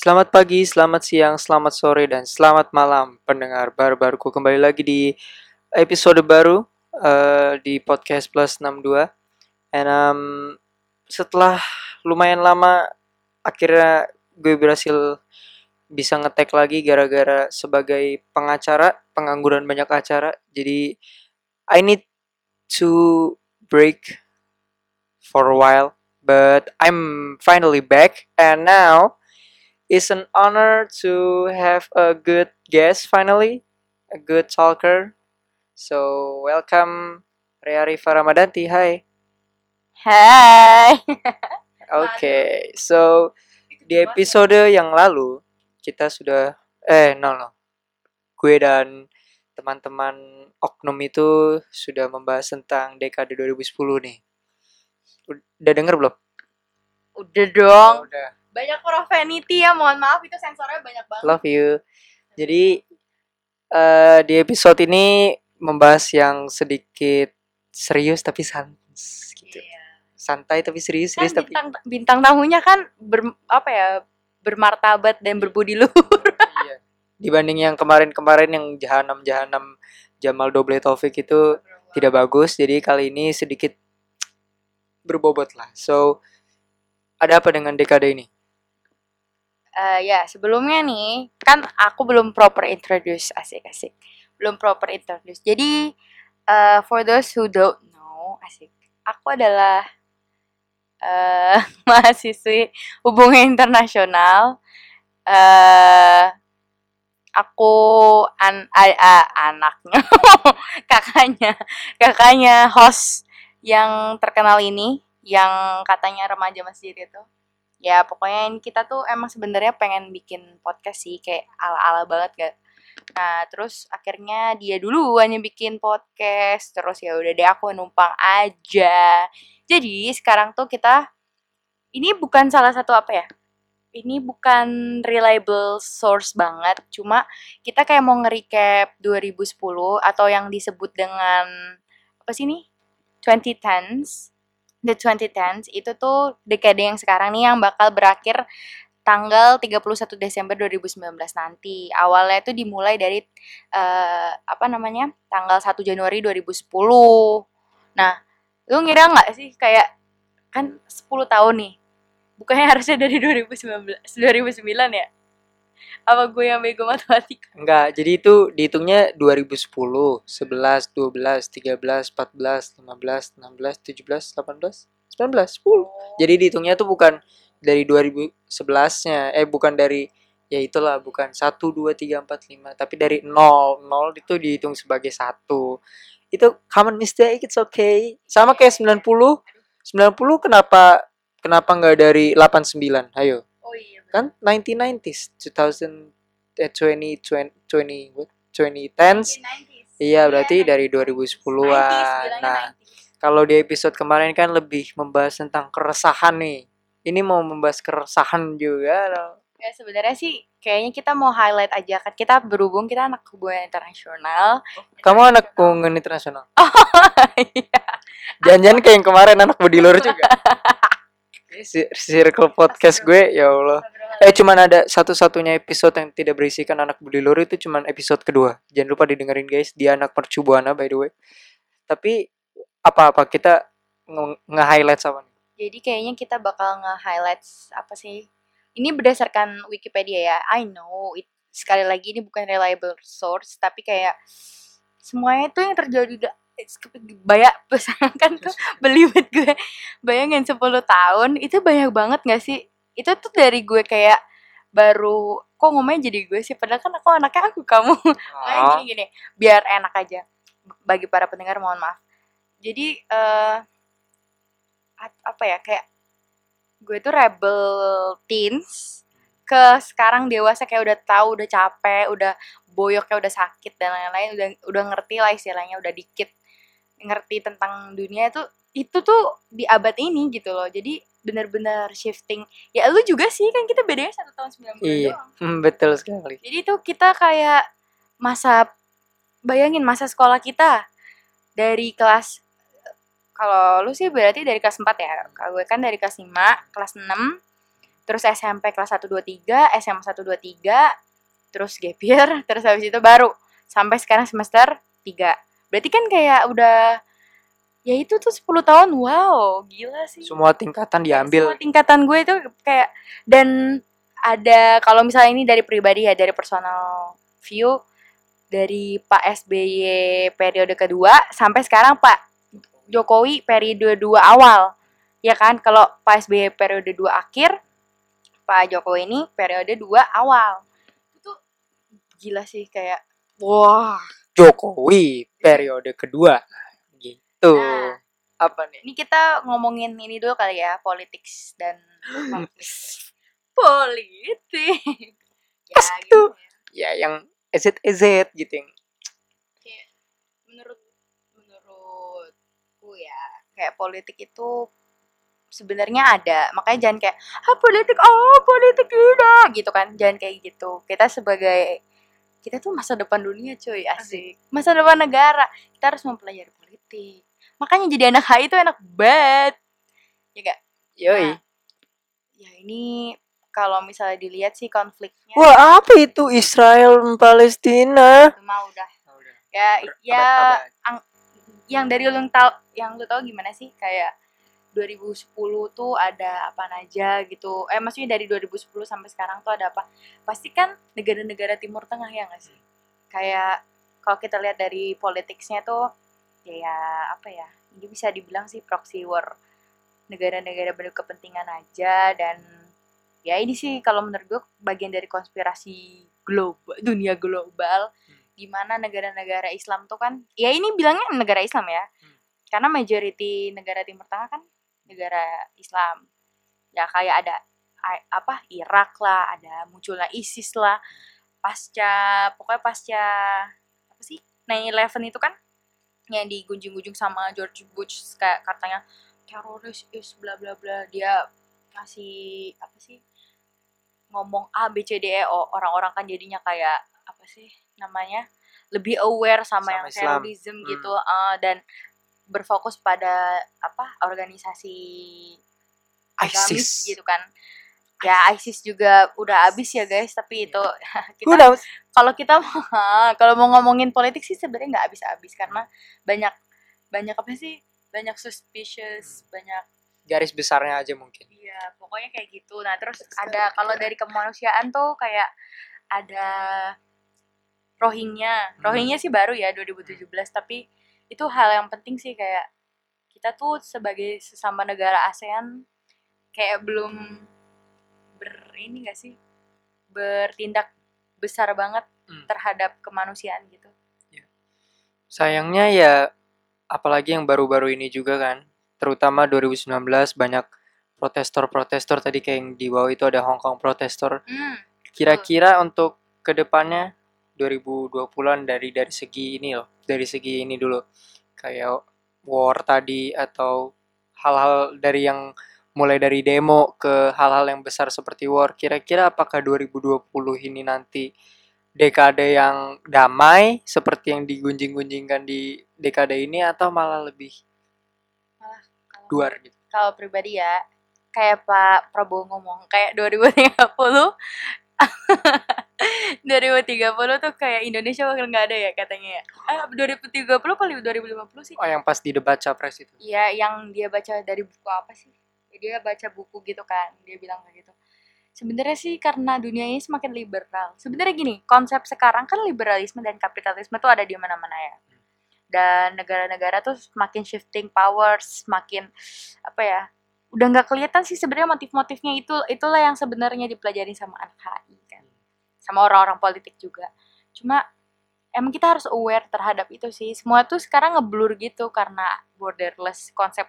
Selamat pagi, selamat siang, selamat sore, dan selamat malam pendengar baru-baruku. Kembali lagi di episode baru uh, di podcast plus 62 and um, setelah lumayan lama akhirnya gue berhasil bisa ngetek lagi gara-gara sebagai pengacara pengangguran banyak acara. Jadi I need to break for a while but I'm finally back. And now it's an honor to have a good guest finally a good talker so welcome Rea Rifa Ramadanti hi Hai. Oke, so di episode yang lalu kita sudah eh no no. Gue dan teman-teman oknum itu sudah membahas tentang dekade 2010 nih. Udah denger belum? Udah dong. Oh, udah. Banyak profanity ya, mohon maaf itu sensornya banyak banget. Love you. Jadi eh di episode ini membahas yang sedikit serius tapi sans gitu. Iya. Santai tapi serius, Kan serius tapi bintang bintang tamunya kan ber, apa ya? bermartabat dan berbudi luhur. iya. Dibanding yang kemarin-kemarin yang jahanam-jahanam Jamal Doble Taufik itu tidak bagus. Jadi kali ini sedikit berbobot lah. So ada apa dengan dekade ini? Eh, ya, sebelumnya nih, kan aku belum proper introduce asik-asik. Belum proper introduce. Jadi eh, for those who don't know, asik. Aku adalah eh mahasiswi hubungan internasional. eh aku an a- a- anaknya kakaknya kakaknya host yang terkenal ini yang katanya remaja masjid itu ya pokoknya ini kita tuh emang sebenarnya pengen bikin podcast sih kayak ala-ala banget gak nah terus akhirnya dia dulu hanya bikin podcast. Terus ya udah deh aku numpang aja. Jadi sekarang tuh kita ini bukan salah satu apa ya? Ini bukan reliable source banget. Cuma kita kayak mau nge-recap 2010 atau yang disebut dengan apa sih nih 2010s the 2010s itu tuh dekade yang sekarang nih yang bakal berakhir tanggal 31 Desember 2019 nanti. Awalnya itu dimulai dari eh, apa namanya? tanggal 1 Januari 2010. Nah, lu ngira nggak sih kayak kan 10 tahun nih. Bukannya harusnya dari 2019 2009 ya? Apa gue yang bego matematika? Enggak, jadi itu dihitungnya 2010, 11, 12, 13, 14, 15, 16, 17, 18, 19, 10. Jadi dihitungnya tuh bukan dari 2011-nya, eh bukan dari ya itulah bukan 1 2 3 4 5, tapi dari 0. 0 itu dihitung sebagai satu. Itu common mistake, it's okay. Sama kayak 90. 90 kenapa kenapa nggak dari 89? Ayo Oh. Kan 1990s 2000 eh 20 20 20 what? 2010s iya berarti dari 2010-an nah kalau di episode kemarin kan lebih membahas tentang keresahan nih ini mau membahas keresahan juga loh. Ya sebenarnya sih kayaknya kita mau highlight aja kan kita berhubung kita anak hubungan internasional. kamu anak hubungan internasional Iya. jangan-jangan kayak yang kemarin anak bedilur juga circle podcast gue ya Allah. Eh cuman ada satu-satunya episode yang tidak berisikan anak bedilur itu cuman episode kedua. Jangan lupa didengerin guys dia anak mercubuana by the way. Tapi apa-apa kita nge- nge-highlight sama nih. Jadi kayaknya kita bakal nge-highlight apa sih? Ini berdasarkan Wikipedia ya. I know it, sekali lagi ini bukan reliable source tapi kayak semuanya itu yang terjadi banyak kan tuh belibet gue. Bayangin 10 tahun itu banyak banget gak sih? Itu tuh dari gue kayak baru kok ngomongnya jadi gue sih? Padahal kan aku anaknya aku kamu. Ah, gini gini biar enak aja. Bagi para pendengar mohon maaf. Jadi ap- apa ya kayak gue tuh rebel teens ke sekarang dewasa kayak udah tahu udah capek udah boyoknya udah sakit dan lain-lain udah udah ngerti lah istilahnya udah dikit ngerti tentang dunia itu itu tuh di abad ini gitu loh jadi bener-bener shifting ya lu juga sih kan kita bedanya satu tahun sembilan bulan Iya. doang hmm, betul sekali jadi tuh kita kayak masa bayangin masa sekolah kita dari kelas kalau lu sih berarti dari kelas 4 ya. Kalau gue kan dari kelas 5, kelas 6. terus SMP kelas 1 2 3, SMA 1 2 3, terus gap year, terus habis itu baru sampai sekarang semester 3. Berarti kan kayak udah ya itu tuh 10 tahun. Wow, gila sih. Semua tingkatan diambil. Semua tingkatan gue itu kayak dan ada kalau misalnya ini dari pribadi ya dari personal view dari Pak SBY periode kedua sampai sekarang Pak Jokowi periode dua awal ya kan kalau Pak SBY periode dua akhir Pak Jokowi ini periode dua awal itu gila sih kayak wah Jokowi periode kedua gitu. Nah. Apa nih? ini kita ngomongin ini dulu kali ya politics dan politik ya Asik gitu ya. Ya yang EZ EZ gitu yang kayak menurut menurutku ya kayak politik itu sebenarnya ada makanya jangan kayak ah politik oh politik tidak gitu kan jangan kayak gitu kita sebagai kita tuh masa depan dunia cuy asik. Masa depan negara kita harus mempelajari politik. Makanya jadi anak HI itu enak banget. Ya gak yoi. Nah, ya ini kalau misalnya dilihat sih konfliknya. Wah, apa itu? Israel Palestina? itu mah udah. Ya ya yang dari lu tahu yang lu tahu gimana sih? Kayak 2010 tuh ada apa aja gitu. Eh maksudnya dari 2010 sampai sekarang tuh ada apa? Pasti kan negara-negara Timur Tengah ya nggak sih? Kayak kalau kita lihat dari politiknya tuh ya, ya apa ya ini bisa dibilang sih proxy war negara-negara berkepentingan aja dan ya ini sih kalau menurut gue bagian dari konspirasi global dunia global di mana negara-negara Islam tuh kan ya ini bilangnya negara Islam ya. Hmm. karena majority negara Timur Tengah kan negara Islam. Ya kayak ada apa Irak lah ada munculnya ISIS lah. Pasca pokoknya pasca apa sih 9/11 itu kan yang digunjing-gunjing sama George Bush kayak katanya teroris is bla bla bla. Dia ngasih apa sih ngomong A B C D E O. Orang-orang kan jadinya kayak apa sih namanya lebih aware sama, Sama yang Islam. terorisme Hmm. gitu. Eh, dan berfokus pada apa organisasi agamis ISIS. gitu kan. Ya ISIS juga udah habis ya guys tapi itu Who kita kalau kita kalau mau ngomongin politik sih sebenarnya nggak habis-habis karena banyak banyak apa sih banyak suspicious banyak Garis besarnya aja mungkin. iya pokoknya kayak gitu. Nah terus ada kalau dari kemanusiaan tuh kayak ada Rohingya. Hmm. Rohingya sih baru ya 2017 tapi itu hal yang penting sih kayak kita tuh sebagai sesama negara ASEAN kayak belum ber ini gak sih bertindak besar banget Hmm. terhadap kemanusiaan gitu Sayangnya ya apalagi yang baru-baru ini juga kan, terutama 2019 banyak protestor-protestor tadi kayak yang di bawah itu ada Hong Kong protestor. hmm. Kira-kira untuk ke depannya 2020-an dari dari segi ini loh, dari segi ini dulu kayak war tadi atau hal-hal dari yang mulai dari demo ke hal-hal yang besar seperti war. Kira-kira apakah 2020 ini nanti dekade yang damai seperti yang digunjing-gunjingkan di dekade ini atau malah lebih Kalau- duar gitu. kalau pribadi ya kayak Pak Prabowo ngomong kayak 2030 2030 tuh kayak Indonesia bakal nggak ada ya katanya ya. Eh 2030 kali 2050 sih. Oh yang pas di debat capres itu. Iya, yang dia baca dari buku apa sih? Ya, dia baca buku gitu kan. Dia bilang kayak gitu. Sebenarnya sih karena dunia ini semakin liberal. Sebenarnya gini, konsep sekarang kan liberalisme dan kapitalisme tuh ada di mana-mana ya. Dan negara-negara tuh semakin shifting powers, semakin apa ya? Udah nggak kelihatan sih sebenarnya motif-motifnya itu itulah yang sebenarnya dipelajari sama anak HI sama orang-orang politik juga. Cuma emang kita harus aware terhadap itu sih. Semua tuh sekarang ngeblur gitu karena borderless konsep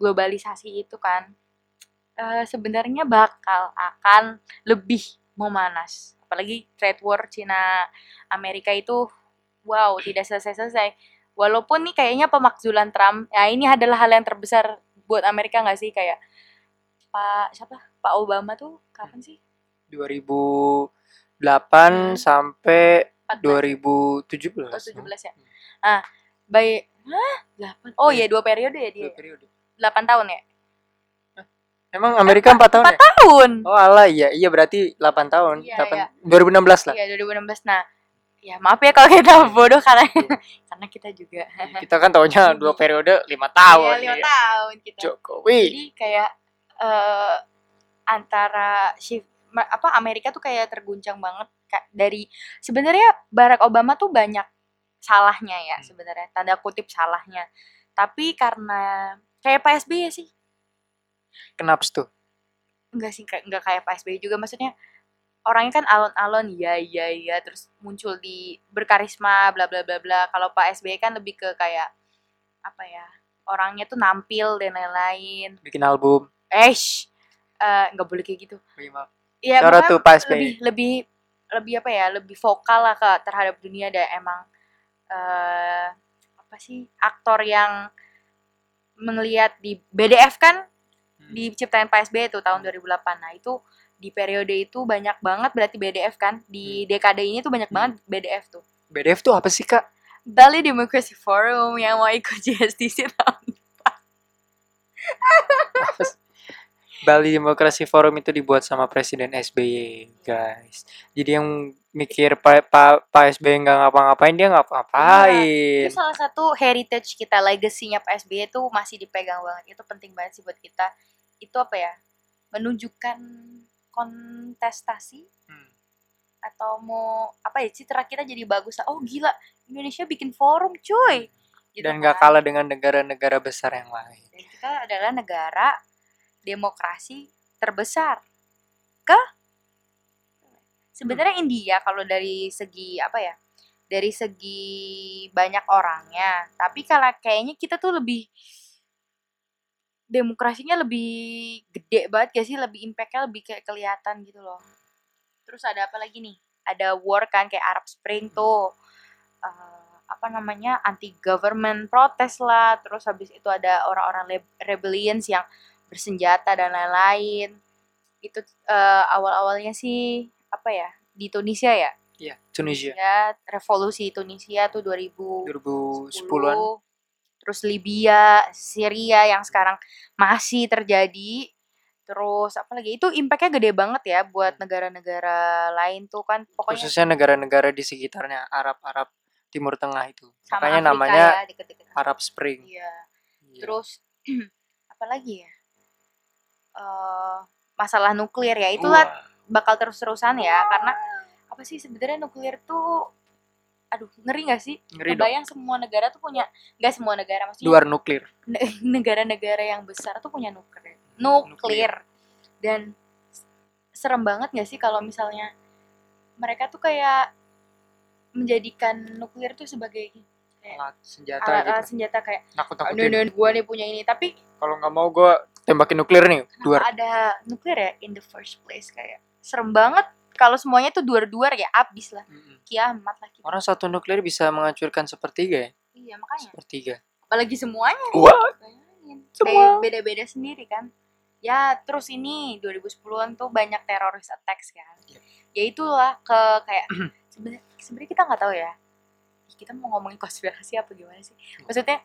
globalisasi itu kan. E, sebenarnya bakal akan lebih memanas. Apalagi trade war Cina Amerika itu wow tidak selesai-selesai. Walaupun nih kayaknya pemakzulan Trump ya ini adalah hal yang terbesar buat Amerika nggak sih? Kayak Pak siapa? Pak Obama tuh kapan sih? 2000 8 iya. sampai 2017. Oh, 17 ya. Ah, by hah? 8. Oh iya, iya, dua periode ya dia. Dua periode. 8 tahun ya? Emang Amerika 4 tahun 4 ya? tahun. Oh, ala iya. Iya berarti 8 tahun. Iya, 8 iya. 2016 lah. Iya, 2016. Nah, ya maaf ya kalau kita iya. bodoh karena karena kita juga. kita kan taunya dua periode lima tahun. Iya, lima ya. tahun kita. Jokowi. Jadi kayak uh, antara shift apa Amerika tuh kayak terguncang banget dari sebenarnya Barack Obama tuh banyak salahnya ya Hmm. sebenarnya tanda kutip salahnya tapi karena kayak Pak SBY sih Kenapa tuh? enggak sih enggak kayak Pak SBY juga maksudnya orangnya kan alon-alon ya ya ya terus muncul di berkarisma bla bla bla bla kalau Pak SBY kan lebih ke kayak apa ya orangnya tuh nampil dan lain-lain Bikin album. eh eh, nggak boleh kayak gitu Gimana? Ya tuh Pak SBY. lebih lebih lebih apa ya lebih vokal lah ke terhadap dunia dan emang eh apa sih aktor yang melihat di BDF kan Hmm. diciptain Pak SBY tuh tahun 2008 nah itu di periode itu banyak banget berarti BDF kan di dekade ini tuh banyak Hmm. banget BDF tuh BDF tuh apa sih kak? Bali Democracy Forum yang mau ikut JSTC tahun sih? Bali Demokrasi Forum itu dibuat sama Presiden SBY guys. Jadi yang mikir Pak pa, pa SBY nggak ngapa-ngapain dia ngapa-ngapain. itu salah satu heritage kita legasinya Pak SBY itu masih dipegang banget itu penting banget sih buat kita itu apa ya menunjukkan kontestasi Hmm. atau mau apa ya citra kita jadi bagus oh gila Indonesia bikin forum cuy Gitu Dan nggak kan. kalah dengan negara-negara besar yang lain. dan kita adalah negara demokrasi terbesar ke sebenarnya India kalau dari segi apa ya dari segi banyak orangnya. Tapi kalau kayaknya kita tuh lebih demokrasinya lebih gede banget gak sih? Lebih impactnya lebih kayak kelihatan gitu loh. Terus ada apa lagi nih? Ada war kan kayak Arab Spring tuh Eh, apa namanya anti government protes lah. Terus habis itu ada orang-orang rebellions yang bersenjata dan lain-lain itu eh, awal-awalnya sih apa ya di Tunisia ya Iya, Tunisia. ya revolusi Tunisia tuh 2000 2010-an. terus Libya, Syria yang sekarang masih terjadi. Terus apa lagi? Itu impactnya gede banget ya buat negara-negara lain tuh kan. Pokoknya Khususnya negara-negara di sekitarnya Arab-Arab Timur Tengah itu. sama Makanya Afrika namanya ya. Arab Spring. Iya. Iya. Terus apa lagi ya? Eh masalah nuklir ya. Itulah Wah, bakal terus-terusan ya karena apa sih sebenarnya nuklir tuh aduh ngeri gak sih? ngeri dong. Kebayang semua negara tuh punya nggak semua negara maksudnya Luar nuklir. ne- negara-negara yang besar tuh punya nuklir nuklir dan serem banget gak sih kalau misalnya mereka tuh kayak menjadikan nuklir tuh sebagai kayak Alat senjata alat-alat gitu. senjata kayak "Ah, Nakut-nakutin. nih punya ini tapi Kalau nggak mau gue tembakin nuklir nih. kenapa Duar. ada nuklir ya in the first place kayak serem banget kalau semuanya tuh duar-duar ya abis lah Mm-mm. kiamat lah kita Orang satu nuklir bisa menghancurkan sepertiga ya? iya makanya Sepertiga. apalagi semuanya Wah. Semua. Kayak beda-beda sendiri kan ya terus ini 2010-an tuh banyak teroris attacks kan Iya. ya itulah ke kayak sebenarnya sebenarnya kita nggak tahu ya kita mau ngomongin konspirasi apa gimana sih maksudnya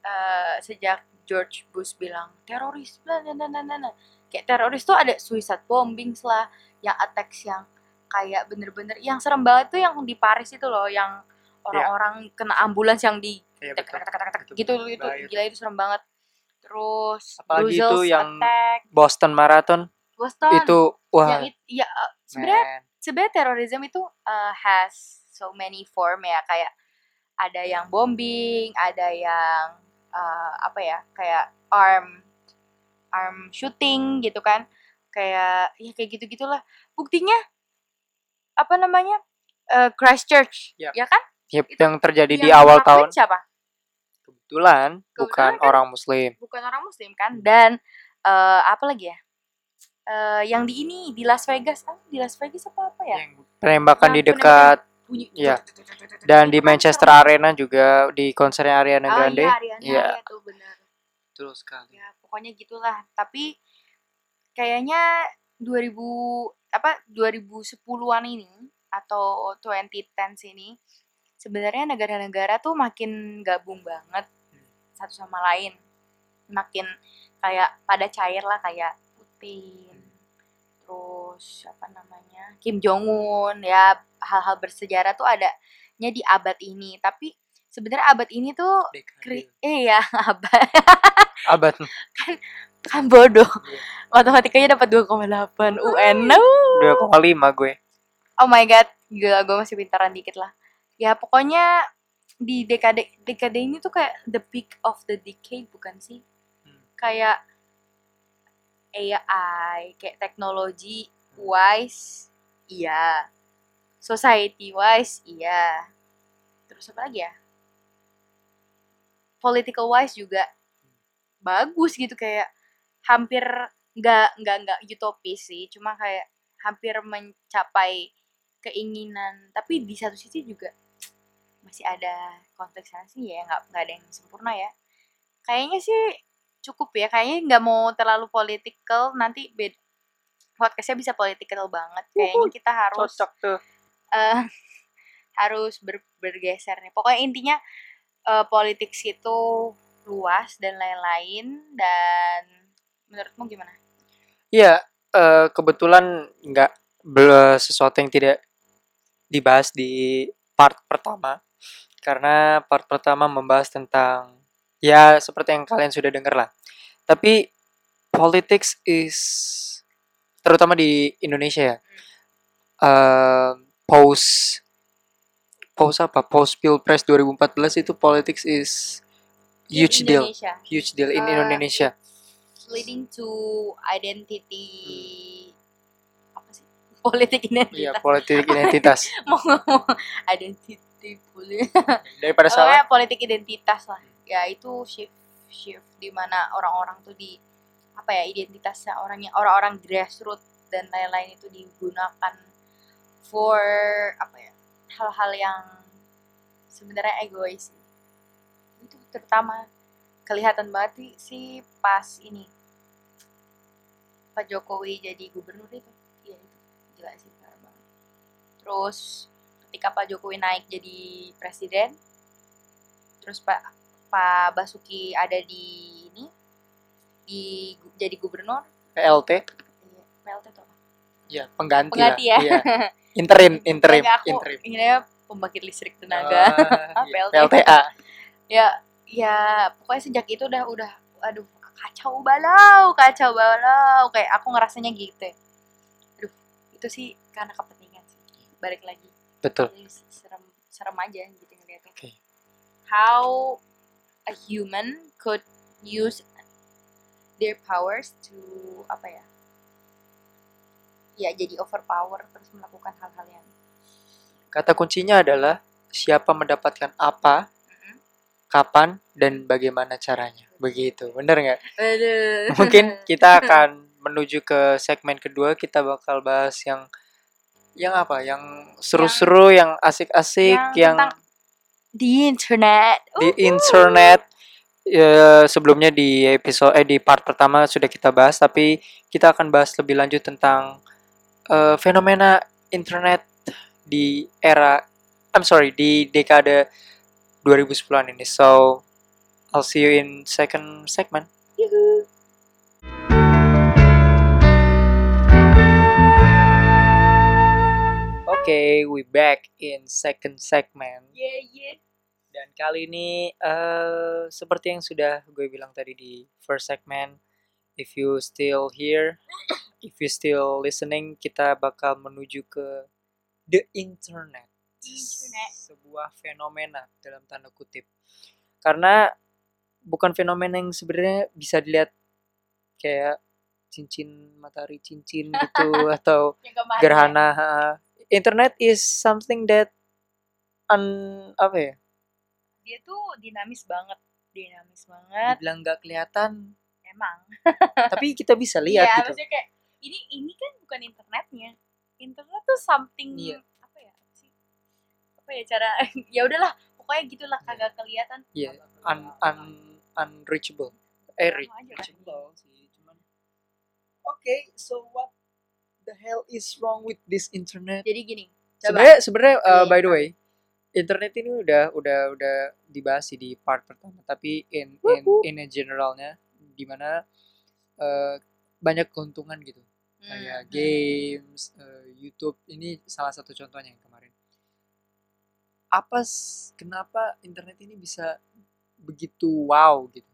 eh, sejak George Bush bilang teroris bla bla bla bla, bla. kayak teroris tuh ada suicide bombings lah yang attacks yang kayak bener-bener yang serem banget tuh yang di Paris itu loh yang orang-orang kena ambulans yang di Iya, tek, betul. tek, tek, tek, tek, Betul. gitu itu gila itu serem banget terus Apalagi itu yang attack Boston Marathon Boston itu wah yang it- ya uh, sebenarnya man. sebenarnya terorisme itu uh, has so many form ya kayak ada yang bombing ada yang uh, apa ya kayak arm arm shooting gitu kan. Kayak ya kayak gitu gitulah buktinya apa namanya uh, Christchurch Ya. ya kan? Yep, Itu yang terjadi di Yang awal ngelakuin tahun. siapa? Kebetulan bukan Kebetulan kan- orang muslim. Bukan orang muslim kan? Dan eh apa lagi ya? Eh yang di ini di Las Vegas. Ah di Las Vegas apa apa ya? Yang penembakan Yang di dekat bunyi. Iya. dan di Manchester Arena juga di konsernya Ariana oh, Grande. Iya, Ariana, Iya. tuh benar. Betul sekali. Ya pokoknya gitulah. Tapi kayaknya 2000 apa 2010-an ini atau 2010s ini sebenarnya negara-negara tuh makin gabung banget satu sama lain. Makin kayak pada cair lah kayak Putin terus apa namanya Kim Jong Un ya hal-hal bersejarah tuh adanya di abad ini. Tapi sebenarnya abad ini tuh kri- eh ya abad. Abad. Kan bodoh. Iya. matematikanya dapat 2,8 UN no. 2,5 gue. Oh my god. Gila gue masih pintaran dikit lah. Ya pokoknya di dekade dekade ini tuh kayak the peak of the decade bukan sih? Hmm. kayak AI kayak teknologi wise iya. Society wise iya. Terus apa lagi ya? Political wise juga bagus gitu kayak hampir nggak nggak nggak utopis sih cuma kayak hampir mencapai keinginan. Tapi di satu sisi juga masih ada konteksnya sih ya nggak nggak ada yang sempurna ya. Kayaknya sih cukup ya kayaknya nggak mau terlalu political nanti bed podcastnya bisa political banget kayaknya kita harus cocok tuh. eh, harus ber- bergeser nih. Pokoknya intinya eh, politik itu luas dan lain-lain dan menurutmu gimana? Iya, eh, kebetulan nggak sesuatu yang tidak dibahas di part pertama karena part pertama membahas tentang ya seperti yang kalian sudah dengar lah. Tapi politics is terutama di Indonesia ya. eh, post post apa? Post Pilpres 2014 itu politics is huge deal, Indonesia huge deal in Eh, Indonesia. leading to identity apa sih politik Iya, identitas politik identitas. mau ngomong identity politik Daripada salah Pokoknya politik identitas lah ya itu shift shift di mana orang-orang tuh di apa ya identitasnya orangnya orang-orang grassroots dan lain-lain itu digunakan for apa ya hal-hal yang sebenarnya egois. Itu terutama kelihatan banget sih pas ini. Pak Jokowi jadi gubernur itu. Iya itu gila sih parah banget. Terus ketika Pak Jokowi naik jadi presiden terus Pak Pak Basuki ada di ini di jadi gubernur PLT. Iya, PLT tuh apa? Ya, pengganti, Pengganti lah. ya. Iya. Interim, interim, Enggak, aku interim. inginnya pembangkit listrik tenaga Ah, iya. PLT. PLTA. ya ya pokoknya sejak itu udah udah aduh kacau balau kacau balau kayak aku ngerasanya gitu ya. aduh itu sih karena kepentingan sih balik lagi Betul. Jadi serem serem aja gitu ngeliatnya Oke. how a human could use their powers to apa ya ya jadi overpower terus melakukan hal-hal yang Kata kuncinya adalah siapa mendapatkan apa, Mm-mm. kapan, dan bagaimana caranya. Begitu. Bener nggak? Mungkin kita akan menuju ke segmen kedua. Kita bakal bahas yang yang apa? Yang seru-seru, yang asik-asik, yang, tentang di internet. Di Uhuh. internet ya, sebelumnya di episode eh di part pertama sudah kita bahas tapi kita akan bahas lebih lanjut tentang eh, fenomena internet di era I'm sorry di dekade 2010-an ini. So I'll see you in second segment. Yuhu. okay we back in second segment. Yeah yeah Dan kali ini eh seperti yang sudah gue bilang tadi di first segment, if you still here, if you still listening, kita bakal menuju ke the internet. Internet. Sebuah fenomena dalam tanda kutip. Karena bukan fenomena yang sebenarnya bisa dilihat kayak cincin matahari cincin gitu atau kemarin gerhana. ha. Internet is something that un apa ya? Dia tuh dinamis banget dinamis banget. Dibilang nggak kelihatan. Emang. Tapi kita bisa lihat Iya, gitu. maksudnya kayak ini ini kan bukan internetnya. Internet tuh something Iya. apa ya apa sih? Apa ya cara ya udahlah pokoknya gitulah Iya. kagak kelihatan. Iya, un, un, unreachable. Eh kan. reachable sih cuman. Oke so what the hell is wrong with this internet? Jadi gini sebenarnya sebenarnya uh, Iya. by the way internet ini udah udah udah dibahas sih di part pertama tapi in in in a generalnya di mana eh, banyak keuntungan gitu Hmm, kayak hmm. games, eh, YouTube ini salah satu contohnya yang kemarin. Apa kenapa internet ini bisa begitu wow gitu?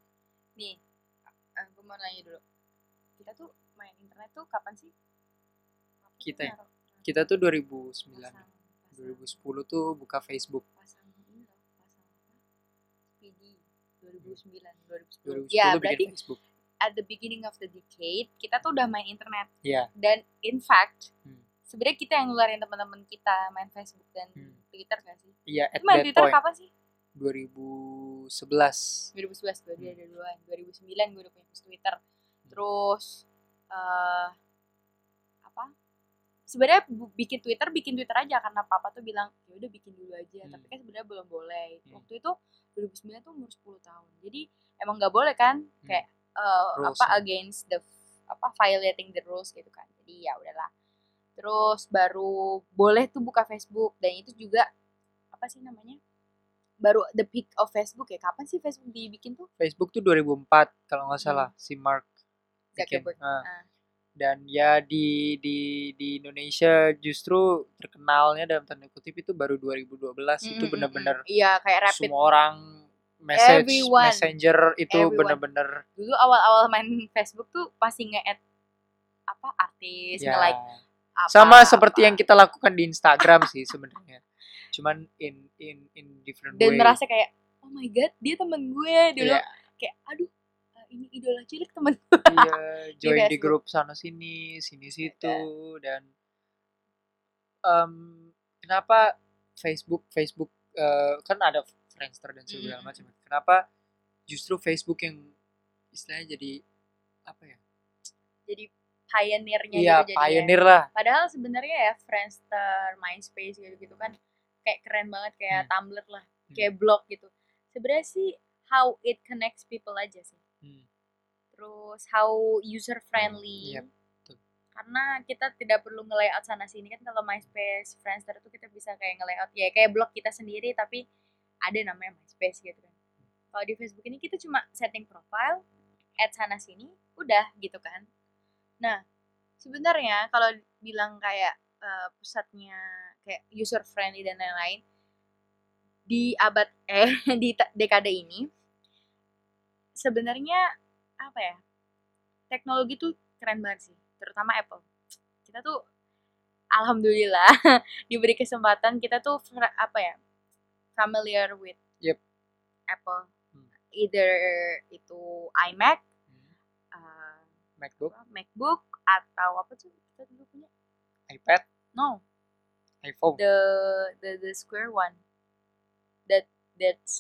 Nih, eh, gue mau nanya dulu. Kita tuh main internet tuh kapan sih? Kita ya? Kita tuh 2009, pasang, pasang, 2010 tuh buka Facebook. pasang ini loh, pasang apa? Speedy 2009, 2010 2010. Ya, berarti Facebook. at the beginning of the decade kita tuh udah main internet. Iya. Dan in fact, Hmm. sebenarnya kita yang ngeluarin teman-teman kita main Facebook dan Hmm. Twitter gak sih? Iya, at Itu main that Twitter point kapan sih? 2011. 2011 gue dia ada duluan 2009 gue udah punya Twitter terus eh apa sebenarnya bikin Twitter bikin Twitter aja karena papa tuh bilang ya udah bikin dulu aja. Hmm. tapi kan sebenarnya belum boleh. Hmm. waktu itu 2009 tuh umur 10 tahun. Jadi emang nggak boleh kan? Kayak eh, Rules apa ya. against the apa violating the rules gitu kan. Jadi ya udahlah. Terus baru boleh tuh buka Facebook. Dan itu juga apa sih namanya? Baru the peak of Facebook ya. Kapan sih Facebook dibikin tuh? Facebook tuh 2004 kalau nggak salah. Si Mark bikin. Hmm. Zuckerberg. Dan ya di di di Indonesia justru terkenalnya dalam tanda kutip itu baru 2012 itu Mm, mm, benar-benar mm. iya kayak rapid semua orang message Everyone. messenger itu benar-benar dulu awal-awal main Facebook tuh pasti nge-add apa artis ya nge-like apa sama seperti apa. yang kita lakukan di Instagram sih sebenarnya cuman in in in different dan way merasa kayak oh my god dia temen gue dulu Iya, kayak aduh ini idola cilik temen iya, join di grup sana sini sini situ Iya. dan em, kenapa Facebook Facebook eh, kan ada Friendster dan segala Mm. macam kenapa justru Facebook yang istilahnya jadi apa ya jadi pioneernya iya gitu jadinya. pioneer lah padahal sebenarnya ya Friendster, MySpace gitu-gitu kan kayak keren banget kayak Hmm. Tumblr lah kayak blog gitu sebenarnya sih how it connects people aja sih Hmm, terus how user friendly. Yep, betul. karena kita tidak perlu nge-layout sana sini kan kalau MySpace, Friendster itu kita bisa kayak nge-layout ya kayak blog kita sendiri tapi ada namanya MySpace gitu kan. Kalau di Facebook ini kita cuma setting profile add sana sini udah gitu kan. Nah sebenarnya kalau bilang kayak eh, pusatnya kayak user friendly dan lain-lain di abad eh di dekade ini sebenarnya apa ya teknologi tuh keren banget sih terutama Apple. Kita tuh alhamdulillah diberi kesempatan kita tuh apa ya familiar with Yep. Apple. Hmm. either itu iMac Hmm, uh, MacBook. MacBook atau apa tuh kita dulu punya? iPad? No. iPhone. The the the square one. That that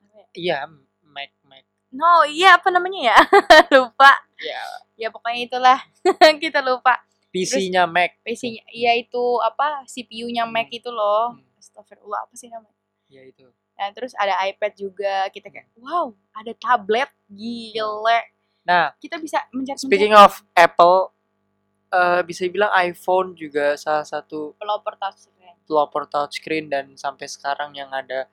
Apa ya? iya Mac Mac no iya apa namanya ya? Lupa. Ya ya pokoknya itulah. Kita lupa. PC-nya Mac. PC-nya iya itu apa CPU-nya Mac Hmm. itu loh. Hmm. Astagfirullah apa sih namanya? Ya itu. Nah terus ada iPad juga. Kita kayak wow ada tablet gile. Nah kita bisa mencet Speaking of Apple, eh, bisa dibilang iPhone juga salah satu pelopor touchscreen. pelopor touchscreen dan sampai sekarang yang ada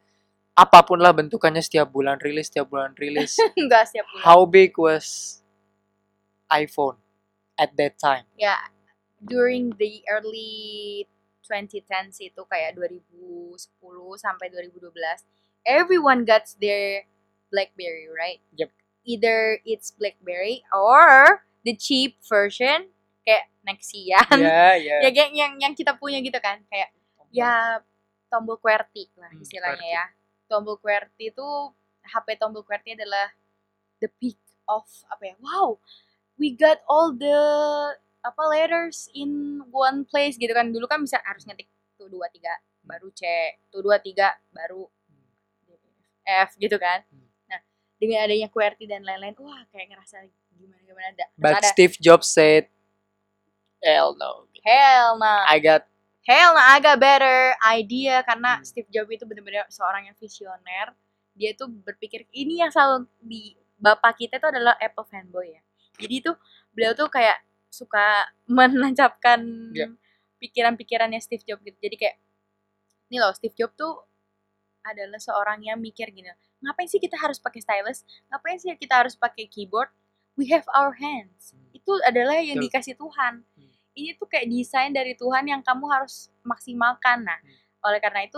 apa pun lah bentukannya setiap bulan rilis, setiap bulan rilis. enggak siap bulan. How big was iPhone at that time? ya during the early 2010s itu kayak 2010 sampai 2012 everyone got their BlackBerry right Yep. either it's BlackBerry or the cheap version kayak Nexian Ya, ya. ya kayak yang yang kita punya gitu kan kayak ya tombol QWERTY lah Hmm, istilahnya QWERTY. ya tombol QWERTY itu HP tombol QWERTY adalah the peak of apa ya wow we got all the apa letters in one place gitu kan. Dulu kan bisa harus ngetik tuh dua tiga baru C tuh dua tiga baru F gitu kan. Hmm. nah dengan adanya QWERTY dan lain-lain wah kayak ngerasa gimana gimana ada But ada Steve Jobs said, "Hell no, hell nah I got Hell nah, I got better idea karena Hmm. Steve Jobs itu benar-benar seorang yang visioner. Dia tuh berpikir ini yang selalu di bapak kita itu adalah Apple fanboy ya. Jadi tuh beliau tuh kayak suka menancapkan Yep. pikiran-pikirannya Steve Jobs gitu. Jadi kayak ini loh Steve Jobs tuh adalah seorang yang mikir gini, ngapain sih kita harus pakai stylus? Ngapain sih kita harus pakai keyboard? We have our hands. Hmm. Itu adalah yang dikasih Tuhan. Ini tuh kayak desain dari Tuhan yang kamu harus maksimalkan. Nah, Hmm. oleh karena itu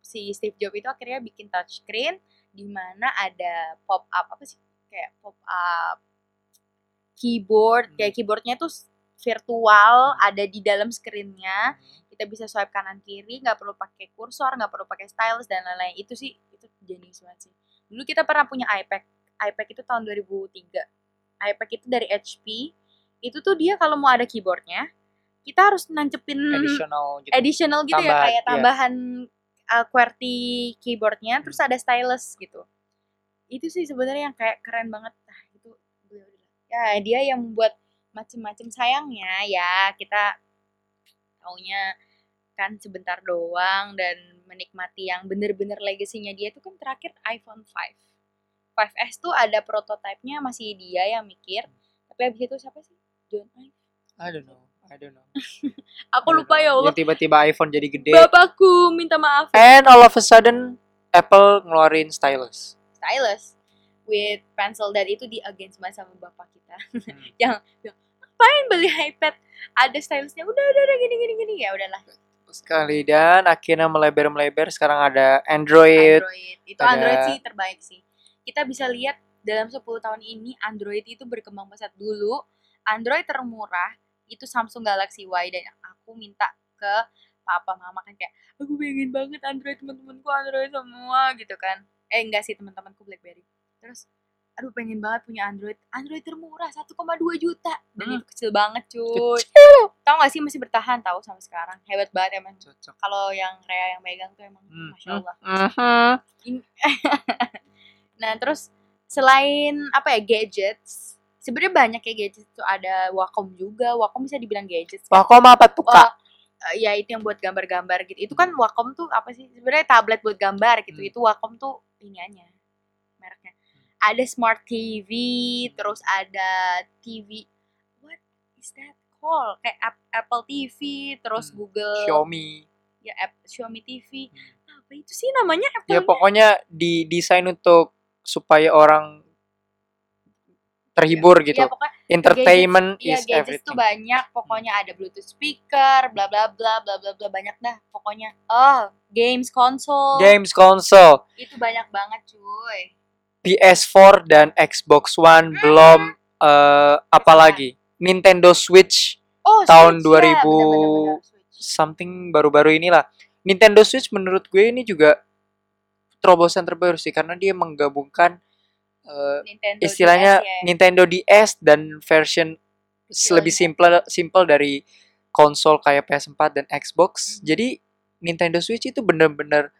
si Steve Jobs itu akhirnya bikin touchscreen di mana ada pop up apa sih kayak pop up keyboard Hmm. kayak keyboardnya tuh virtual Hmm. ada di dalam screennya Hmm. kita bisa swipe kanan kiri nggak perlu pakai kursor nggak perlu pakai stylus dan lain-lain itu sih itu jenius banget sih dulu kita pernah punya iPad iPad itu tahun 2003 iPad itu dari HP itu tuh dia kalau mau ada keyboardnya kita harus nancepin additional gitu. additional gitu ya Tambahan, kayak iya. tambahan uh, QWERTY keyboardnya terus Hmm. ada stylus gitu. Itu sih sebenarnya yang kayak keren banget. Nah itu beliau ya dia yang membuat macem-macem sayangnya ya kita taunya kan sebentar doang dan menikmati yang bener-bener legasinya dia itu kan terakhir iPhone 5 5S tuh ada prototipenya masih dia yang mikir. Tapi habis itu siapa sih? John I don't know I don't know. Aku don't lupa know. ya Allah. Yang tiba-tiba iPhone jadi gede. Bapakku minta maaf. And all of a sudden Apple ngeluarin stylus. Stylus? With pencil dan itu di against banget sama bapak kita. Hmm. yang yang ngapain beli iPad? Ada stylusnya. Udah udah udah gini gini gini. Ya udahlah. Sekali. Dan akhirnya melebar melebar sekarang ada Android, Android. Itu ada- Android sih terbaik sih. Kita bisa lihat dalam 10 tahun ini Android itu berkembang pesat. Dulu Android termurah itu Samsung Galaxy Y dan aku minta ke papa mama kan kayak aku pengen banget Android teman-temanku Android semua gitu kan. Eh enggak sih teman-temanku BlackBerry. Terus aduh pengen banget punya Android. Android termurah 1,2 juta. Dan Hmm. itu kecil banget cuy. Kecil. tau gak sih masih bertahan tahu sampai sekarang. Hebat banget emang. Cocok. Kalau yang Rea yang megang tuh emang Hmm. masya Allah. Mhm. nah terus selain apa ya gadgets sebenarnya banyak ya gadgets tuh. Ada Wacom juga. Wacom bisa dibilang gadgets kan? Wacom apa tuh kak? Eh, ya itu yang buat gambar-gambar gitu. Itu kan Wacom tuh apa sih? Sebenarnya tablet buat gambar gitu. Hmm. itu Wacom tuh iniannya mereknya. Ada smart TV terus ada TV what is that called? Kayak Ap- Apple TV terus Hmm. Google Xiaomi. Ya app Xiaomi TV Hmm. apa itu sih namanya Apple ya pokoknya didesain untuk supaya orang terhibur gitu ya pokoknya entertainment Iya is gadgets tuh everything banyak, pokoknya ada Bluetooth speaker, bla bla bla bla bla bla banyak dah, pokoknya. Oh, games console games console itu banyak banget cuy. PS4 dan Xbox One Hmm. belum eh apa lagi Nintendo Switch Oh, Tahun Switch, ya, 2000 bener-bener, Switch. something baru-baru inilah Nintendo Switch menurut gue ini juga terobosan terbaru sih karena dia menggabungkan eh, Nintendo istilahnya DS ya. Nintendo DS dan version Kecilnya. lebih simple simple dari konsol kayak PS4 dan Xbox. Mhm. Jadi Nintendo Switch itu bener-bener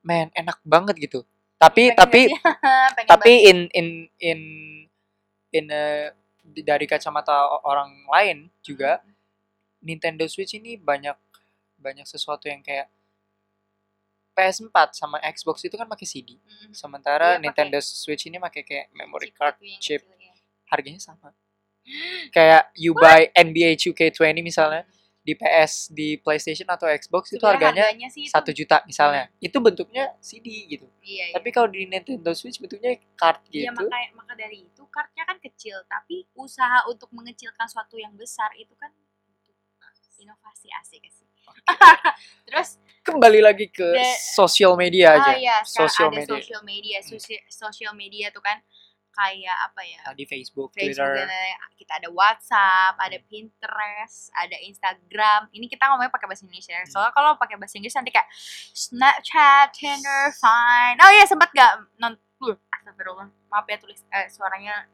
man enak banget gitu. Tapi Pengen tapi? Pengen tapi banget. in in in in eh, di- dari kacamata orang lain juga Nintendo Switch ini banyak banyak sesuatu yang kayak PS4 sama Xbox itu kan pakai CD. Sementara Iya, pakai Nintendo Switch ini pakai kayak memory Chip card chip kecil, ya. harganya sama. Kayak you buy NBA 2K20 misalnya di PS di PlayStation atau Xbox itu Sebenarnya harganya itu- satu juta misalnya. Itu bentuknya CD gitu. Iya, iya. Tapi kalau di Nintendo Switch bentuknya card Iya gitu. maka maka dari itu kartnya kan kecil, tapi usaha untuk mengecilkan suatu yang besar itu kan inovasi asik sih. Terus Kembali lagi ke The- sosial media aja. ah iya sekarang Social ada media. social media, Hmm. Sosi- social media tuh kan kayak apa ya? Tadi Facebook, Facebook Twitter. kita ada WhatsApp, ada Pinterest, ada Instagram. Ini kita ngomongnya pakai bahasa Indonesia. ya. Soalnya kalau pakai bahasa Inggris nanti kayak Snapchat, Tinder, Vine. Oh iya sempat gak non uh, astagfirullah. Maaf ya tulis eh, suaranya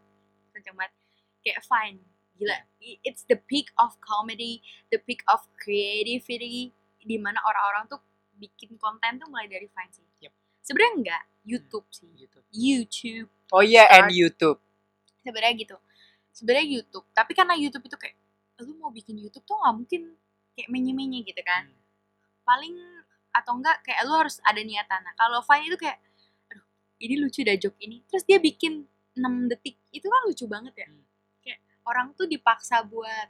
kenceng banget. Kayak Vine. Gila, it's the peak of comedy, the peak of creativity di mana orang-orang tuh bikin konten tuh mulai dari Vine sih. Yep. Sebenarnya enggak, YouTube sih. Gitu. YouTube Oh iya, and Start. YouTube. sebenarnya gitu sebenarnya YouTube tapi karena YouTube itu kayak lu mau bikin YouTube tuh nggak mungkin kayak menye-menye gitu kan Hmm. paling atau enggak kayak lu harus ada niatan nah kalau Vine itu kayak aduh ini lucu dah joke ini terus dia bikin 6 detik itu kan lucu banget ya Hmm. Orang tuh dipaksa buat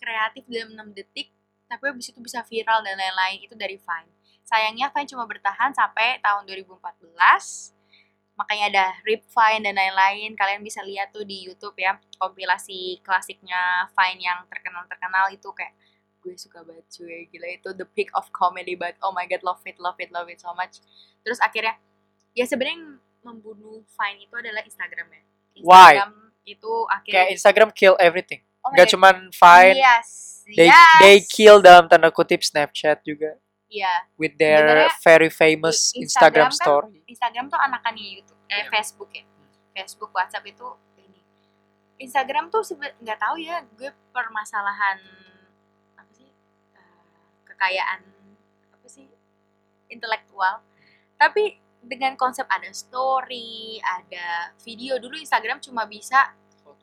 kreatif dalam 6 detik tapi habis itu bisa viral dan lain-lain itu dari Vine. Sayangnya Vine cuma bertahan sampai tahun 2014 makanya ada Rip Vine dan lain-lain. Kalian bisa lihat tuh di YouTube ya kompilasi klasiknya Vine yang terkenal-terkenal itu kayak gue suka banget cuy. Gila itu the peak of comedy but oh my god love it love it love it so much. Terus akhirnya ya sebenarnya yang membunuh Vine itu adalah Instagram ya. Why? Instagram itu akhirnya Kayak Instagram kill everything. oh my Gak God. cuman Vine, yes they yes. they kill dalam tanda kutip Snapchat juga Iya, with their Sebenarnya, very famous Instagram, Instagram kan- story. Instagram tuh anakannya YouTube, eh Iya. Facebook ya. Facebook, WhatsApp itu ini. Instagram tuh nggak tahu ya, gue permasalahan apa sih eh, kekayaan apa sih intelektual. Tapi dengan konsep ada story, ada video dulu Instagram cuma bisa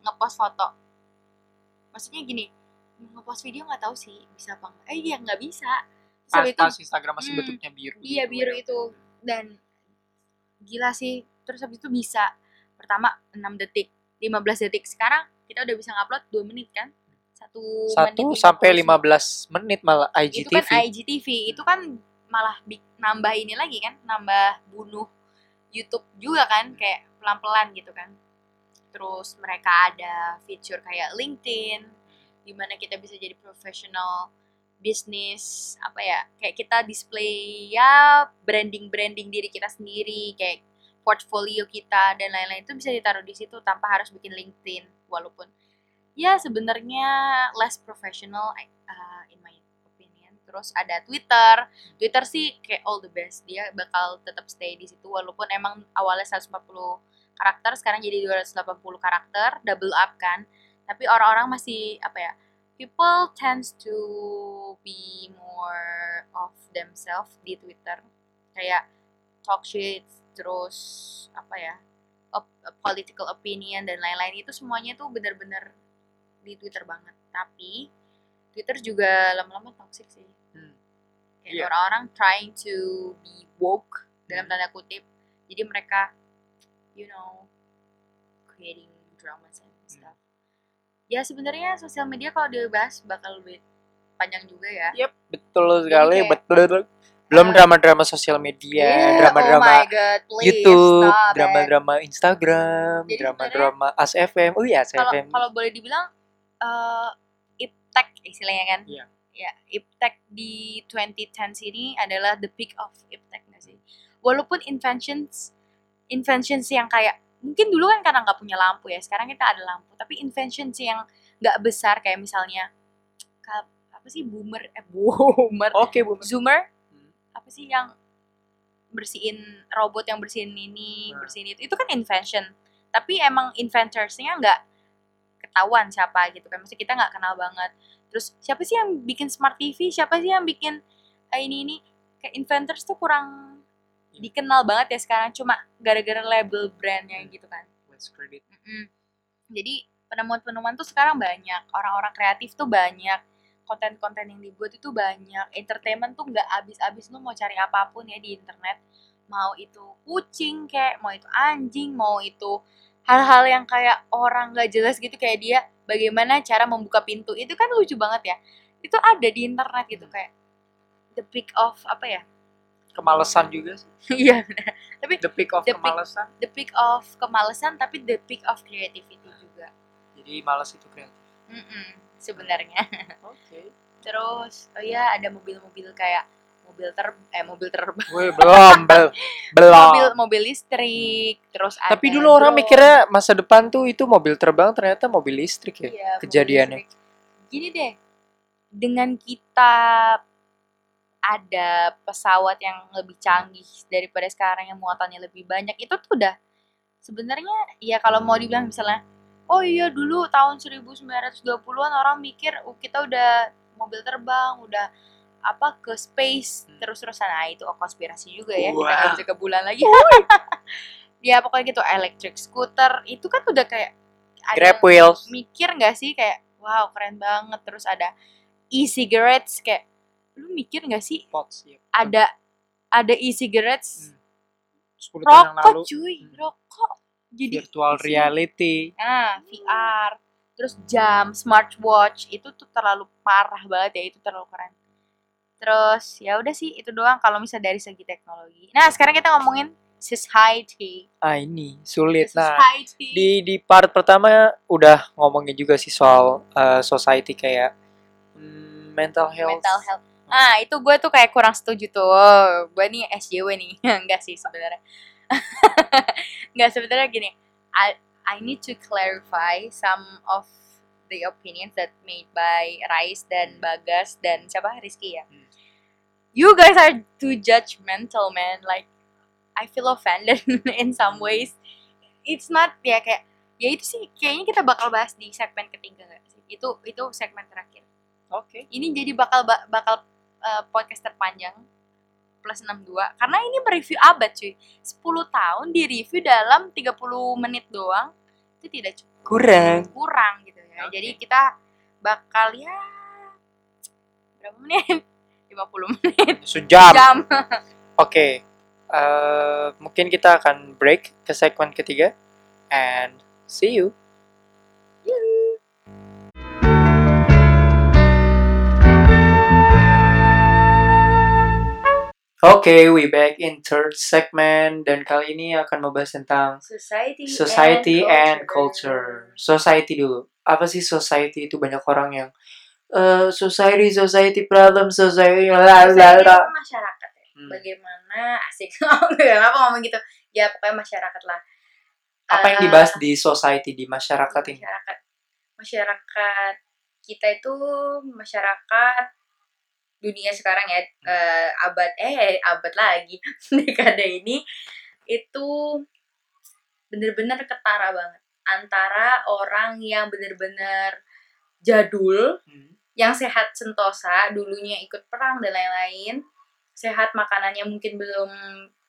ngepost foto. Maksudnya gini, ngepost video nggak tahu sih bisa apa enggak. Eh iya nggak bisa. Pas, itu pas Instagram masih Hmm, bentuknya biru. Iya gitu biru ya. itu dan gila sih. Terus habis itu bisa pertama 6 detik, 15 detik. Sekarang kita udah bisa ngupload 2 menit kan? Satu, Satu menit sampai 59. 15 menit malah Itu kan IGTV. IGTV. Itu kan malah bi- nambah ini lagi kan, nambah bunuh YouTube juga kan kayak pelan-pelan gitu kan. Terus mereka ada fitur kayak LinkedIn di mana kita bisa jadi profesional bisnis apa ya kayak kita display ya branding branding diri kita sendiri kayak portfolio kita dan lain-lain itu bisa ditaruh di situ tanpa harus bikin LinkedIn walaupun ya sebenarnya less professional uh, in my opinion. Terus ada Twitter. Twitter sih kayak all the best. Dia bakal tetap stay di situ walaupun emang awalnya 140 karakter sekarang jadi 280 karakter double up kan tapi orang-orang masih apa ya people tends to be more of themselves di Twitter kayak talk shit terus apa ya op- political opinion dan lain-lain itu semuanya tuh bener-bener di Twitter banget tapi Twitter juga lama-lama toxic sih Hmm. kayak Iya. orang-orang trying to be woke dalam Hmm. tanda kutip jadi mereka you know creating dramas and Hmm. stuff ya sebenarnya sosial media kalau dibahas bakal lebih panjang juga ya Yep, betul sekali, kayak- betul. Belum Eh, drama-drama sosial media, Yeah, oh drama-drama god please YouTube, stop drama-drama Instagram, Jadi drama-drama ASFM. Oh iya, kalau ASFM. kalau boleh dibilang eh iptek istilahnya kan Iya. ya iptek di 2010 ini adalah the peak of iptek nggak sih walaupun inventions inventions yang kayak mungkin dulu kan karena nggak punya lampu ya sekarang kita ada lampu tapi inventions yang nggak besar kayak misalnya apa sih boomer eh boomer Oke, Bu. zoomer Hmm. apa sih yang bersihin robot yang bersihin ini Nah. bersihin itu itu kan invention tapi emang inventorsnya nggak ketahuan siapa gitu kan maksudnya kita nggak kenal banget terus siapa sih yang bikin smart TV siapa sih yang bikin eh, ini ini kayak inventors tuh kurang dikenal banget ya sekarang cuma gara-gara label brandnya gitu kan Let's credit. Mm-mm. Jadi penemuan-penemuan tuh sekarang banyak, orang-orang kreatif tuh banyak, konten-konten yang dibuat itu banyak, entertainment tuh nggak habis-habis lu mau cari apa pun ya di internet, mau itu kucing kayak, mau itu anjing, mau itu hal-hal yang kayak orang nggak jelas gitu kayak dia bagaimana cara membuka pintu itu kan lucu banget ya, itu ada di internet gitu kayak the peak of apa ya? Kemalesan juga sih. Iya, The peak of The peak- kemalesan. the peak of kemalesan tapi the peak of creativity juga. Jadi malas itu kreatif. Mm-mm, sebenarnya. Oke. Terus, oh ya ada mobil-mobil kayak mobil ter eh mobil terbang, Woi, belum, bel- belum. mobil mobil listrik, terus ada Tapi dulu orang mikirnya masa depan tuh itu mobil terbang ternyata mobil listrik ya. Iya, mobil kejadiannya. listrik. Gini deh, dengan kita ada pesawat yang lebih canggih daripada sekarang yang muatannya lebih banyak itu tuh udah sebenarnya ya kalau mau dibilang misalnya oh iya dulu tahun 1920-an orang mikir oh, kita udah mobil terbang udah apa ke space Hmm. terus-terusan nah itu konspirasi juga ya kita Wah. nggak bisa ke bulan lagi ya pokoknya gitu electric scooter itu kan udah kayak ada Grab yang wheels. mikir nggak sih kayak wow keren banget terus ada e-cigarettes kayak lu mikir nggak sih Pots, ya. ada ada e-cigarettes Hmm. 10 tahun yang rokok lalu cuy Hmm. rokok jadi virtual isi- reality. nah VR terus jam smartwatch itu tuh terlalu parah banget ya itu terlalu keren terus ya udah sih itu doang kalau misalnya dari segi teknologi nah sekarang kita ngomongin society Ah ini sulit. Nah, society di di part pertama udah ngomongin juga sih soal uh, society kayak mm, mental health. mental health nah itu gue tuh kayak kurang setuju tuh. Gue nih SJW nih. Enggak sih sebenarnya. Enggak sebenarnya gini. I I need to clarify some of the opinions that made by Rais dan Bagas dan siapa? Rizky ya? Hmm. you guys are too judgmental man. Like I feel offended in some ways. It's not ya kayak ya itu sih kayaknya kita bakal bahas di segmen ketiga nggak sih? Itu itu segmen terakhir. Oke. ini jadi bakal ba- bakal uh, podcast terpanjang plus 62 karena ini mereview abad cuy 10 tahun di review dalam 30 menit doang itu tidak cukup Kurang. kurang gitu ya Oke. jadi kita bakal ya berapa menit 50 menit Sejam. jam Oke. Eh, mungkin kita akan break ke segmen ketiga and see you. Oke, we back in third segment dan kali ini akan membahas tentang society society and culture. Society dulu. Apa sih society itu banyak orang yang eh society, society problem, society, la la itu masyarakat ya Hmm. bagaimana asik kenapa ngomong gitu ya pokoknya masyarakat lah Apa yang Eh, dibahas di society di masyarakat ini? masyarakat masyarakat kita itu masyarakat dunia sekarang ya Hmm. eh, abad eh abad lagi dekade ini itu bener-bener ketara banget antara orang yang bener-bener jadul Hmm. yang sehat sentosa dulunya ikut perang dan lain-lain sehat makanannya mungkin belum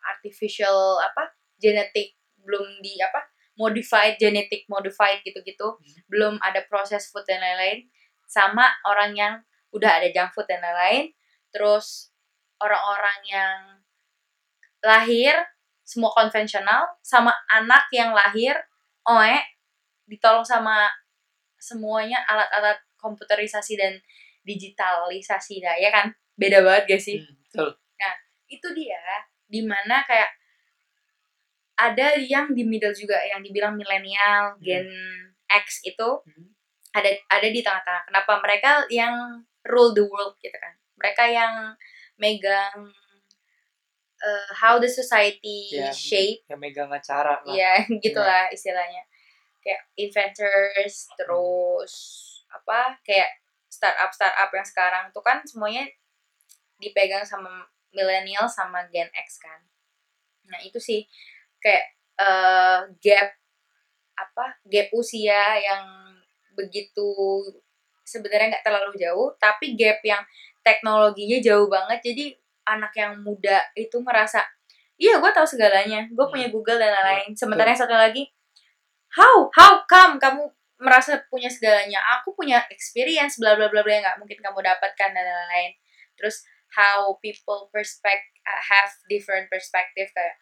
artificial apa genetik belum di apa modified genetic modified gitu-gitu belum ada proses food dan lain-lain sama orang yang udah ada junk food dan lain-lain. Terus orang-orang yang lahir semua konvensional sama anak yang lahir oe ditolong sama semuanya alat-alat komputerisasi dan digitalisasi dah ya kan? Beda banget gak sih? Hmm, betul. itu dia di mana kayak ada yang di middle juga yang dibilang milenial gen X itu Hmm. ada ada di tengah-tengah. Kenapa? Mereka yang rule the world gitu kan. Mereka yang megang uh, how the society Ya. shape. Yang megang acara lah. ya gitulah istilahnya. Kayak inventors terus apa kayak startup startup yang sekarang tuh kan semuanya dipegang sama milenial sama Gen X kan. Nah itu sih kayak eh, gap apa gap usia yang begitu sebenarnya nggak terlalu jauh tapi gap yang teknologinya jauh banget. Jadi anak yang muda itu merasa iya gue tahu segalanya. Gue Hmm. punya Google dan lain-lain. Iya, sementara yang satu lagi. How? How come kamu merasa punya segalanya? Aku punya experience bla bla bla bla yang nggak mungkin kamu dapatkan dan lain-lain. Terus how people perspect uh, have different perspective kayak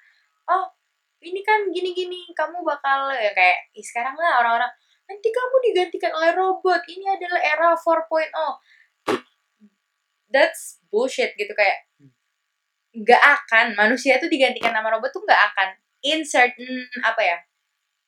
oh ini kan gini gini kamu bakal ya kayak "Ih, sekarang lah orang-orang nanti kamu digantikan oleh robot ini adalah era 4.0 that's bullshit gitu kayak nggak akan manusia tuh digantikan sama robot tuh nggak akan in certain apa ya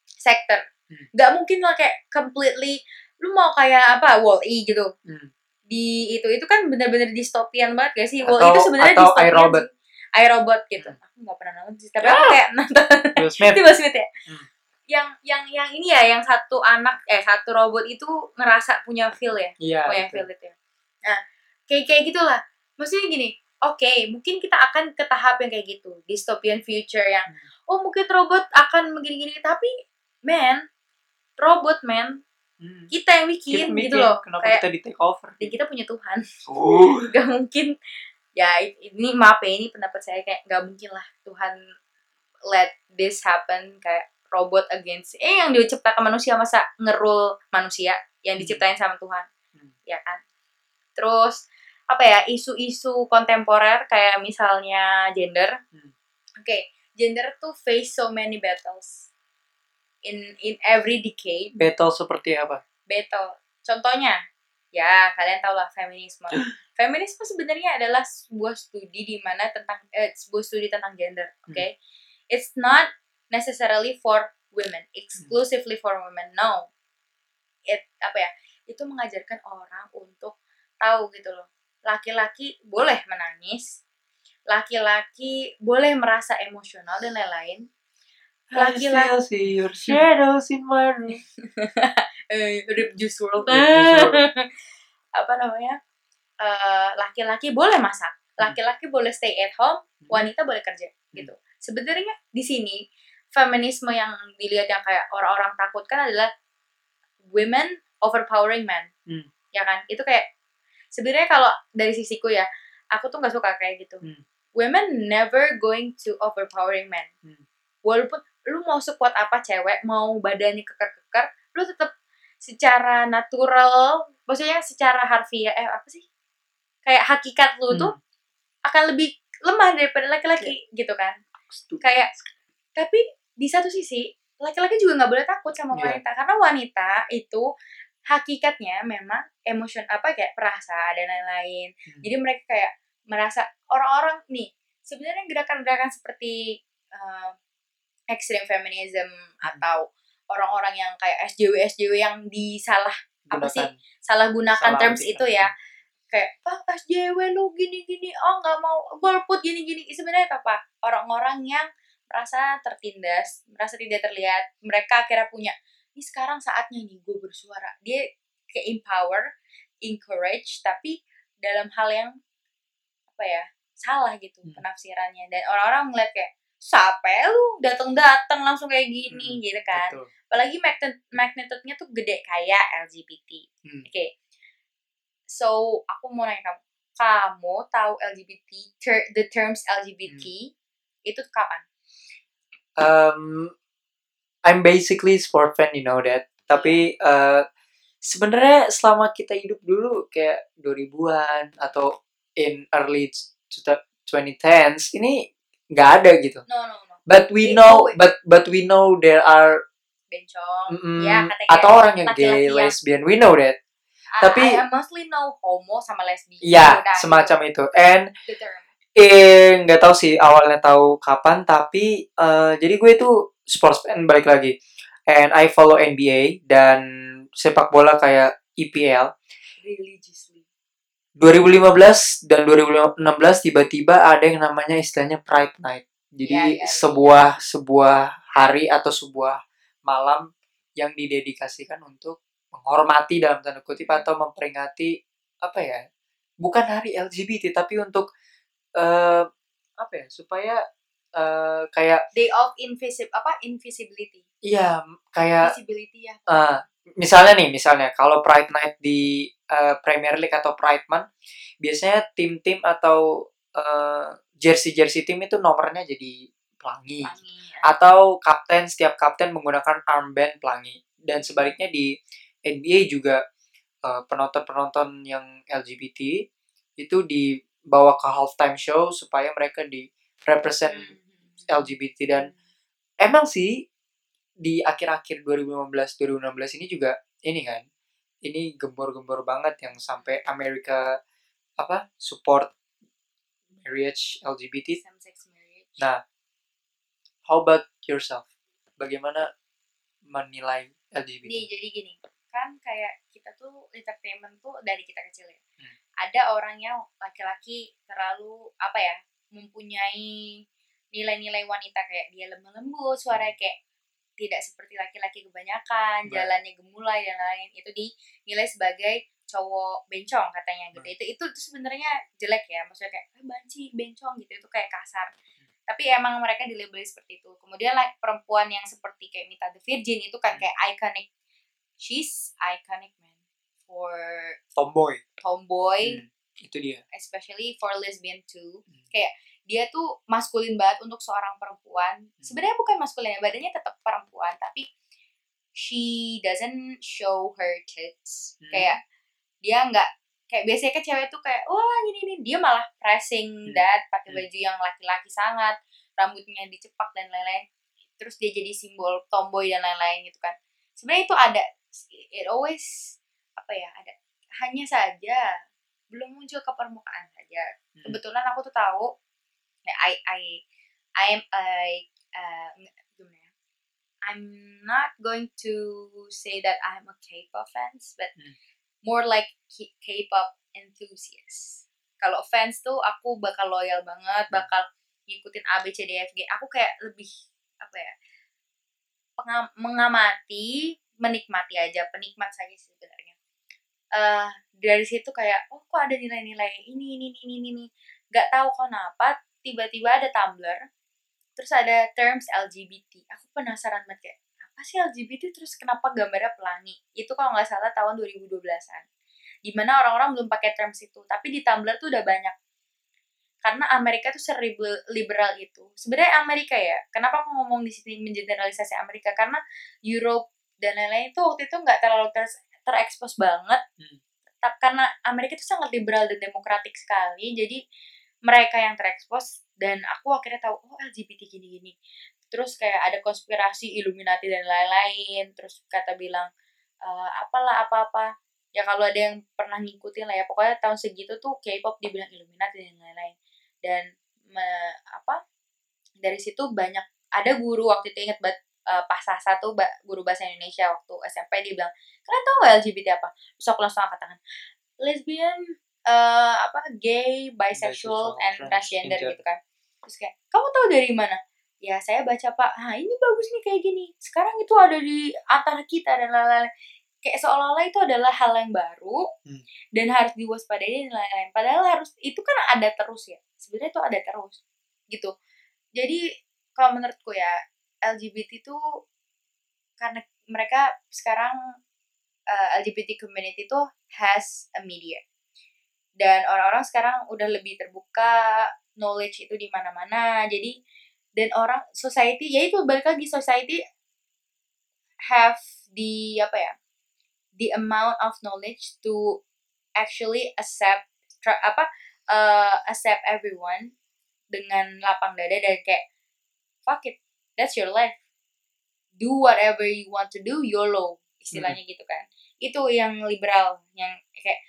sektor Hmm. nggak mungkin lah kayak completely lu mau kayak apa wall E gitu Hmm. di itu itu kan bener-bener dystopian banget gak sih wall Atau- itu sebenarnya atau dystopian iRobot. sih. iRobot gitu Hmm. aku nggak pernah nonton sih tapi Ya. aku kayak nonton Will Smith. itu Will Smith ya Hmm. Yang yang yang ini ya yang satu anak eh satu robot itu ngerasa punya feel ya Iya. punya betul. feel itu ya nah kayak kayak gitulah maksudnya gini oke mungkin kita akan ke tahap yang kayak gitu dystopian future yang Hmm. oh mungkin robot akan begini-gini tapi man robot man Hmm. kita yang bikin Kita gitu loh Kenapa kayak kita di take over? dan kita punya Tuhan Oh. gak mungkin ya ini maaf ya ini pendapat saya kayak gak mungkin lah Tuhan let this happen kayak robot against eh yang diciptakan manusia masa ngerul manusia yang diciptain sama Tuhan Hmm. ya kan terus apa ya isu-isu kontemporer kayak misalnya gender Hmm. oke gender tuh face so many battles in in every decade Battle seperti apa? battle. Contohnya, ya kalian tau lah feminisme. feminisme sebenarnya adalah sebuah studi di mana tentang eh, sebuah studi tentang gender oke Hmm. it's not necessarily for women exclusively for women. No. It apa ya itu mengajarkan orang untuk tahu gitu loh. Laki-laki boleh menangis laki-laki boleh merasa emosional dan lain-lain. I Laki-laki- see your shadows in my room. eh rip juice world Rip Juice WRLD. apa namanya? Eh, laki-laki boleh masak laki-laki boleh stay at home wanita boleh kerja gitu. Sebenarnya di sini feminisme yang dilihat yang kayak orang-orang takutkan adalah women overpowering men Hmm. ya kan itu kayak sebenarnya kalau dari sisiku ya aku tuh nggak suka kayak gitu Hmm. women never going to overpowering men Hmm. walaupun lu mau sekuat apa cewek mau badannya keker-keker lu tetap secara natural maksudnya secara harfiah eh apa sih kayak hakikat lu Hmm. tuh akan lebih lemah daripada laki-laki gitu kan kayak tapi di satu sisi laki-laki juga nggak boleh takut sama Iya. wanita karena wanita itu hakikatnya memang emosion apa kayak perasaan dan lain-lain Hmm. jadi mereka kayak merasa orang-orang nih sebenarnya gerakan-gerakan seperti uh, extreme feminism atau orang-orang yang kayak SJW SJW yang disalah apa sih? Gunakan. salah gunakan Salah terms itu ya kayak ah SJW lu gini gini oh nggak mau golput gini gini sebenarnya apa orang-orang yang merasa tertindas merasa tidak terlihat mereka akhirnya punya ini sekarang saatnya nih gue bersuara dia kayak empower encourage tapi dalam hal yang apa ya salah gitu Hmm. penafsirannya dan orang-orang ngeliat kayak siapa lu datang-datang langsung kayak gini Hmm, gitu kan Betul. apalagi magnet magnitude-nya tuh gede kayak LGBT Hmm. oke so aku mau nanya kamu kamu tahu LGBT ter- the terms LGBT Hmm. itu kapan Um, I'm basically sport fan, you know that. Tapi uh, sebenarnya selama kita hidup dulu kayak 2000-an atau in early 2010s ini nggak ada gitu. no no no But we know, but but we know there are bencong mm, ya atau orang yang gay, lesbian, we know that. I- tapi- I, mostly know homo sama lesbi Ya, Udah, semacam itu. And itu the term. Eh nggak tahu sih awalnya tahu kapan, tapi eh, jadi gue itu sports fan balik lagi. And I follow NBA dan sepak bola kayak EPL. religiously 2015 dan 2016 tiba-tiba ada yang namanya istilahnya Pride Night. Jadi Ya, ya, ya. sebuah sebuah hari atau sebuah malam yang didedikasikan untuk menghormati dalam tanda kutip atau memperingati apa ya? Bukan hari LGBT tapi untuk eh apa ya? Supaya eh kayak day of invisible apa invisibility iya kayak visibility ya Eh, misalnya nih, misalnya kalau Pride Night di eh, Premier League atau Pride Month, biasanya tim-tim atau eh, jersey-jersey tim itu nomornya jadi pelangi. Wangi, ya. Atau kapten, setiap kapten menggunakan armband pelangi. Dan sebaliknya di NBA juga penonton-penonton yang LGBT itu dibawa ke halftime show supaya mereka di represent Mhm. LGBT dan emang sih di akhir-akhir 2015 2016 ini juga ini kan ini gembor-gembor banget yang sampai Amerika apa support marriage LGBT marriage Nah, how about yourself bagaimana menilai LGBT Nih, jadi gini, kan kayak kita tuh entertainment tuh dari kita kecil ya. Hmm. Ada orang yang laki-laki terlalu apa ya, mempunyai nilai-nilai wanita kayak dia lemah lembut, suaranya kayak tidak seperti laki-laki kebanyakan, Baik. jalannya gemulai dan lain itu dinilai sebagai cowok bencong katanya gitu. Baik. Itu itu tuh sebenarnya jelek ya, maksudnya kayak eh, banci, bencong gitu itu kayak kasar. Tapi emang mereka dilabeli seperti itu. Kemudian like, perempuan yang seperti kayak Mita the Virgin itu kan Hmm. kayak iconic. She's iconic man for tomboy tomboy, Hmm, itu dia especially for lesbian too. Hmm. Kayak dia tuh maskulin banget untuk seorang perempuan. Hmm. Sebenarnya bukan maskulin ya, badannya tetap perempuan, tapi she doesn't show her tits. Hmm. Kayak dia nggak kayak biasanya kan cewek tuh kayak wah ini ini dia malah pressing Hmm. that pakai Hmm. baju yang laki-laki sangat rambutnya dicepak dan lain-lain terus dia jadi simbol tomboy dan lain-lain gitu kan sebenarnya itu ada it always apa ya ada hanya saja belum muncul ke permukaan saja Hmm. kebetulan aku tuh tahu ya, I I I am I uh, gimana ya I'm not going to say that I'm a K-pop fans but Hmm. more like K-pop enthusiast kalau fans tuh aku bakal loyal banget Hmm. bakal ngikutin A B C D E F G aku kayak lebih apa ya pengam- mengamati menikmati aja penikmat saja sih eh dari situ kayak oh kok ada nilai-nilai ini ini ini ini ini nggak tahu kenapa tiba-tiba ada Tumblr terus ada terms LGBT aku penasaran banget kayak apa sih LGBT terus kenapa gambarnya pelangi? Itu kalau nggak salah tahun 2012an di mana orang-orang belum pakai terms itu tapi di Tumblr tuh udah banyak. Karena Amerika tuh liberal itu sebenarnya Amerika ya kenapa aku ngomong di sini mengeneralisasi Amerika? Karena Europe dan lain-lain itu waktu itu nggak terlalu ter terekspos banget. Hmm. Karena Amerika itu sangat liberal dan demokratik sekali jadi mereka yang terekspos dan aku akhirnya tahu oh LGBT gini-gini. Terus kayak ada konspirasi Illuminati dan lain-lain terus kata bilang "Eh, apalah apa-apa. Ya kalau ada yang pernah ngikutin lah ya pokoknya tahun segitu tuh K-pop dibilang Illuminati dan lain-lain. Dan me- apa dari situ banyak ada guru waktu itu inget banget eh, pas Sasa tuh guru bahasa Indonesia waktu SMP dia bilang kalian tau gak LGBT apa? Terus aku langsung angkat tangan. Lesbian eh, apa gay bisexual Bisexual, and transgender transgender. gitu kan. Terus kayak kamu tahu dari mana? Ya saya baca pak. Ah ini bagus nih kayak gini. Sekarang itu ada di antara kita dan lain-lain. Kayak seolah-olah itu adalah hal yang baru Hmm. dan harus diwaspadai dan lain-lain. Padahal harus itu kan ada terus ya. Sebenarnya itu ada terus gitu. Jadi kalau menurutku ya LGBT itu karena mereka sekarang uh, LGBT community itu has a media. Dan orang-orang sekarang udah lebih terbuka knowledge itu di mana-mana. Jadi dan orang society ya itu balik lagi society have the apa ya the amount of knowledge to actually accept tra- apa uh, accept everyone dengan lapang dada dan kayak fuck it that's your life. Do whatever you want to do YOLO istilahnya gitu kan. Itu yang liberal yang kayak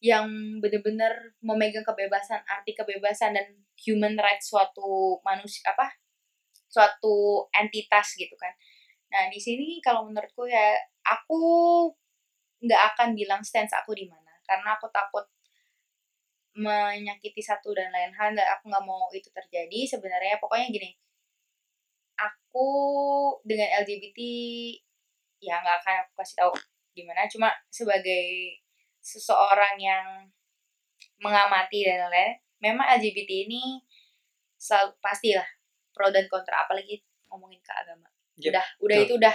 yang bener-bener memegang kebebasan arti kebebasan dan human rights suatu manusia apa suatu entitas gitu kan. Nah di sini kalau menurutku ya aku nggak akan bilang stance aku di mana. Karena aku takut menyakiti satu dan lain hal dan aku nggak mau itu terjadi. Sebenarnya pokoknya gini aku dengan LGBT ya nggak akan aku kasih tahu gimana. Cuma sebagai seseorang yang mengamati dan lain-lain memang LGBT ini selalu pastilah pro dan kontra apalagi ngomongin ke agama. Yep, udah udah betul. itu udah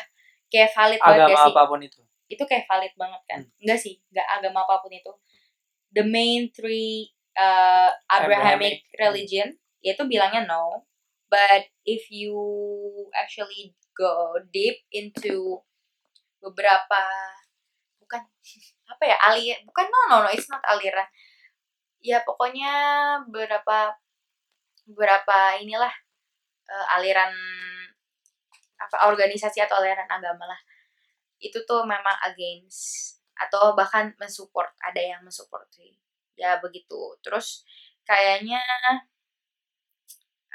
kayak valid banget agama gak sih? apa pun itu. Itu kayak valid banget kan? Hmm. enggak sih enggak agama apa pun itu. The main three uh, Abrahamic, Abrahamic, religion yaitu bilangnya no but if you actually go deep into beberapa bukan apa ya alir bukan no no no it's not aliran. Ya pokoknya beberapa beberapa inilah uh, aliran apa organisasi atau aliran agama lah. Itu tuh memang against atau bahkan mensupport ada yang mensupport sih. Ya begitu. Terus kayaknya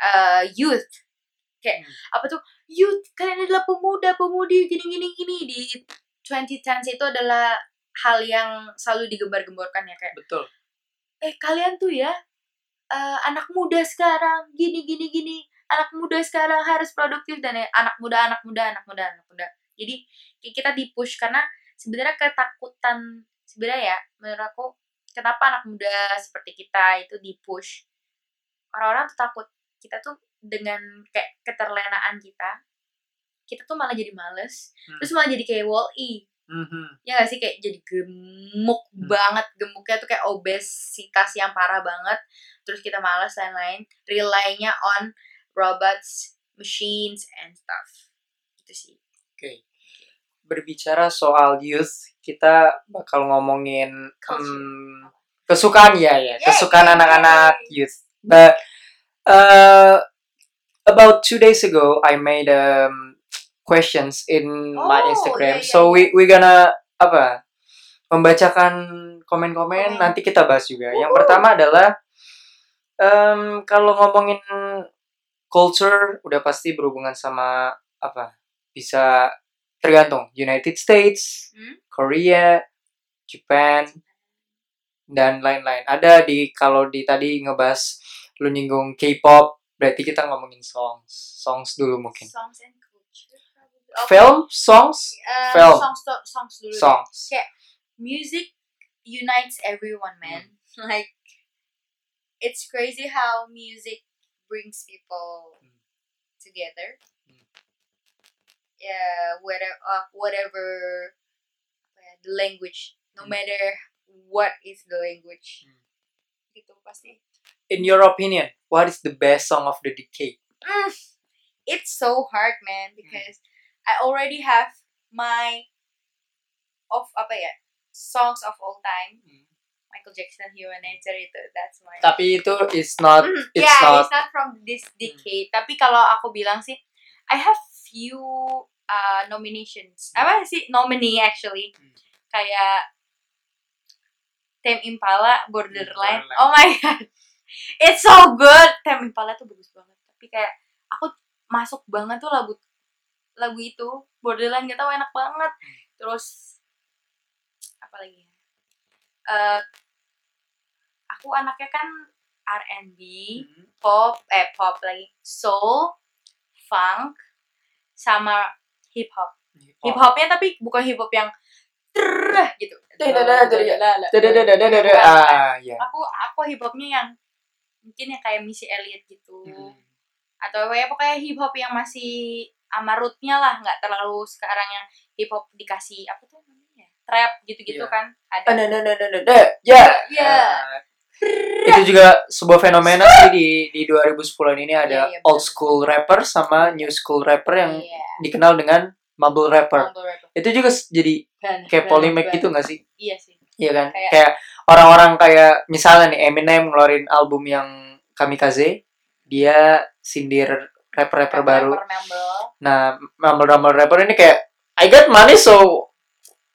uh, youth. Kayak Hmm. apa tuh? Youth kalian adalah pemuda pemudi gini gini gini. Di 2010 itu adalah hal yang selalu digembar-gemborkan ya kayak betul. Eh kalian tuh ya eh, anak muda sekarang. Gini gini gini. Anak muda sekarang harus produktif. Dan ya, anak muda anak muda anak muda anak muda. Jadi kita di push karena sebenarnya ketakutan sebenarnya ya menurut aku kenapa anak muda seperti kita itu di push orang-orang tuh takut kita tuh dengan kayak keterlenaan kita kita tuh malah jadi males Hmm. terus malah jadi kayak wall e Mhm. ya gak sih kayak jadi gemuk Hmm. banget gemuknya tuh kayak obesitas yang parah banget terus kita malas lain-lain rely-nya on robots machines and stuff gitu sih Oke. Berbicara soal youth, kita bakal ngomongin hmm, kesukaan ya ya, Yay! kesukaan anak-anak youth. But uh, about two days ago, I made um, questions in my Oh, Instagram. yeah, yeah, so we we gonna apa? membacakan komen-komen Komen. nanti kita bahas juga. Yang pertama adalah em, kalau ngomongin culture udah pasti berhubungan sama apa? Bisa tergantung United States, Hmm? Korea, Japan dan lain-lain. Ada di kalau di tadi ngebahas lu nyinggung K-pop, berarti kita ngomongin songs. Songs dulu mungkin. Songs and culture. Okay. Film, songs, Eh, film. Songs, songs dulu. songs. Kayak music unites everyone, man. Like it's crazy how music brings people Hmm. together. Hmm. Yeah, whatever, uh, whatever ya, the language, no Hmm. matter what is the language, Hmm. gitu pasti. In your opinion, what is the best song of the decade? Mm, it's so hard, man, Hmm. because I already have my of apa ya songs of all time. Michael Jackson, Human Nature itu that's my. Tapi itu is not Mm, it's yeah, not it's not from this decade. Tapi kalau aku bilang sih, I have few uh, nominations. Apa sih nominee actually? Hmm. Kayak Tame Impala, Borderline. Borderline. Oh my god, it's so good. Tame Impala tuh bagus banget. Tapi kayak aku masuk banget tuh lagu lagu itu Borderline tau enak banget. Terus apa lagi? ya? Eh, aku anaknya kan R&B pop eh pop lagi soul funk sama hip hop hip hopnya tapi bukan hip hop yang trrrr gitu aku aku hip hopnya yang mungkin yang kayak Missy Elliott gitu Hmm. atau ya pokoknya hip hop yang masih amarutnya lah nggak terlalu sekarang yang hip hop dikasih apa tuh namanya trap gitu-gitu Iya. kan ada Ah, nah, nah, nah, nah, nah, nah. Ya. Iya. Ah, itu juga sebuah fenomena sih di di 2010 ini ada Iya, iya, old school rapper sama new school rapper yang Iya, dikenal dengan mumble rapper. mumble rapper. Itu juga jadi kayak polemik gitu gak sih? iya sih Iya kan? Kayak- Kayak orang-orang kayak misalnya nih Eminem ngeluarin album yang Kamikaze, dia sindir rapper-rapper baru. Rapper mumble Nah, mumble-mumble rapper ini kayak I got money so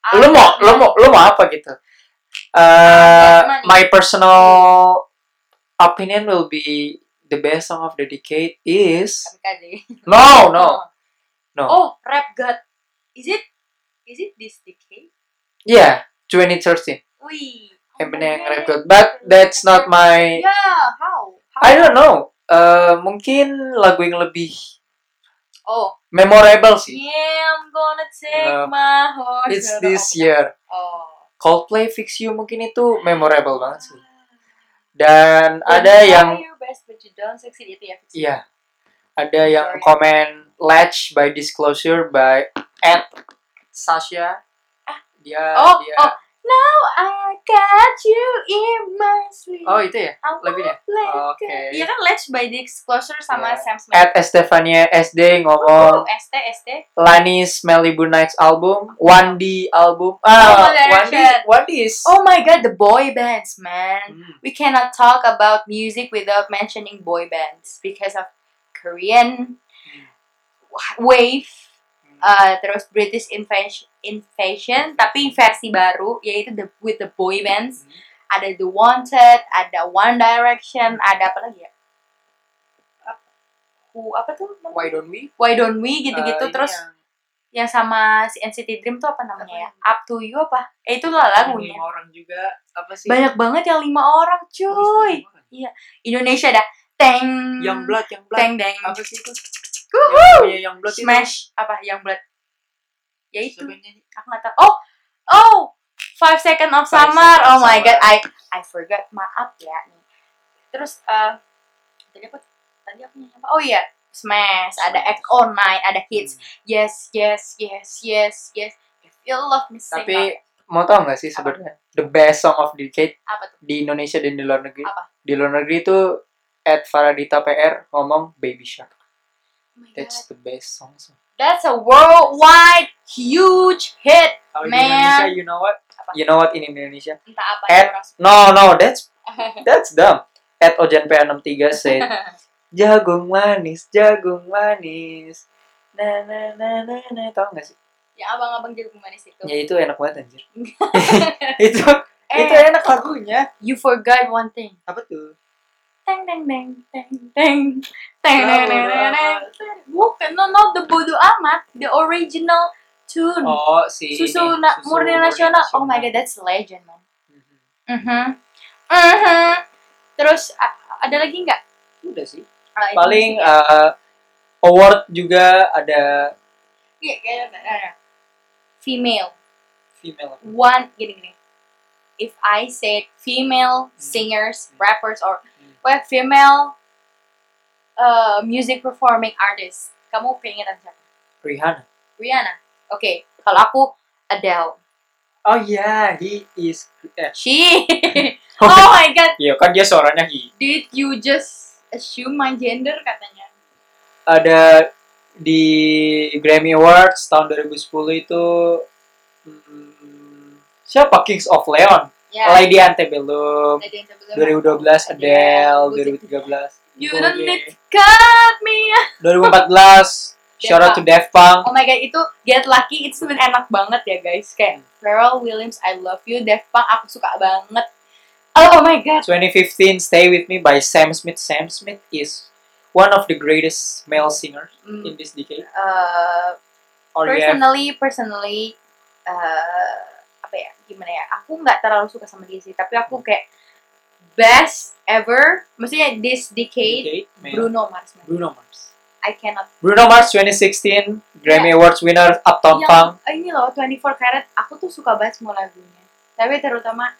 Ah, lu mau lu mau lu mau apa gitu? Uh, money. my personal opinion will be the best song of the decade is Kamikaze. no no no Oh, Rap God. Is it? Is it this decade? yeah 2013 Wih. Eminem yang rap god but that's not my Yeah, how? how? I don't know Uh, mungkin lagu yang lebih Oh, memorable sih yeah, I'm gonna take No. my horse. it's this year Oh. Coldplay Fix You mungkin itu memorable banget sih dan When ada you yang best but you don't succeed itu ya. Iya. Ada yang Sorry. komen Latch by Disclosure by at Sasha. Dia Oh, dia oh. Now I got you in my sleep. Oh, itu ya lagunya. Oke. go. Iya kan Let's by Disclosure sama Iya. Sam Smith. At Estefania SD Oh, ngomong ST ST. Lanis Malibu Nights album, 1D album. Oh, One 1D, Direction. 1D is Oh my god, the boy bands, man. Hmm. We cannot talk about music without mentioning boy bands because of Korean wave, uh, terus British invasion, invasion tapi versi baru yaitu the with the boy bands. Hmm. Ada The Wanted, ada One Direction, ada apa lagi ya? Who apa tuh? namanya? Why don't we? Why Don't We gitu-gitu ini terus yang- yang sama si NCT Dream tuh apa namanya ya? Up to You apa? Eh itu lah yang lagunya. lima orang juga apa sih? Banyak banget yang lima orang cuy. Indonesia dah. Teng. Yang blood, yang blood. Teng deng. Apa sih itu? Yang yang blood itu. Smash apa yang blood? Ya itu. Aku nggak tahu. Oh, oh, Five Second of Five Summer. Second Oh my Summer. god, I I forgot. Maaf ya nih. Terus eh tadi apa? Tadi aku nyanyi apa? Oh iya, Smash. Ada. Act Night. Ada hits. Hmm. Yes, yes, yes, yes, yes. If you love me, sing Tapi mau tau gak sih sebenarnya the best song of the decade apa tuh? di Indonesia dan di luar negeri? Apa? Di luar negeri itu Ed Faradita PR ngomong Baby Shark. Oh That's God. the best song. That's a worldwide huge hit. Kalau di Man. Indonesia, you know what? Apa? You know what in Indonesia? Entah apa orang No, no, that's that's dumb. Ed Ojan P63 said, jagung manis, jagung manis. Na na na na na. Tahu gak sih? yang abang-abang jeruk manis itu. Ya itu enak banget anjir. itu eh, itu enak lagunya. you forgot one thing. Apa tuh? Teng teng teng teng teng teng teng teng. Bukan, no, not the bodo amat, the original tune. Oh, si Susu na- Susu murni nasional. Oh my god, that's legend man. Mhm. Mhm. Mhm. Terus a- ada lagi nggak? Udah sih. Ah, Paling eh, award juga ada Iya, ada. female. female. One gini gini. If I said female singers, rappers, or Well female uh, music performing artist, kamu keingetan siapa? Rihanna. Rihanna. Oke, kalau aku Adele. Oh yeah, he is. Eh. She. oh my god, Iya kan dia suaranya he. did you just assume my gender katanya? Ada di Grammy Awards tahun 2010 itu hmm, siapa Kings of Leon? Ya. Lady Antebellum. Lady Antebellum. 2012 Adele, 2013 You don't need to cut me. 2014 Shout out to Daft Punk Oh my god, itu Get Lucky itu sebenarnya enak banget ya guys. Kayak Pharrell Williams, I Love You, Daft Punk aku suka banget. Oh, oh my god. 2015 Stay With Me by Sam Smith Sam Smith is one of the greatest male singers Mm, in this decade uh, or you have personally, personally, uh, ya? Gimana ya? Aku nggak terlalu suka sama dia sih, tapi aku kayak best ever. Maksudnya this decade, decade. Bruno Mars. man. Bruno Mars I cannot. Bruno Mars 2016 Grammy Awards winner Uptown Yang Funk eh, ini loh 24 karat, aku tuh suka banget semua lagunya. Tapi terutama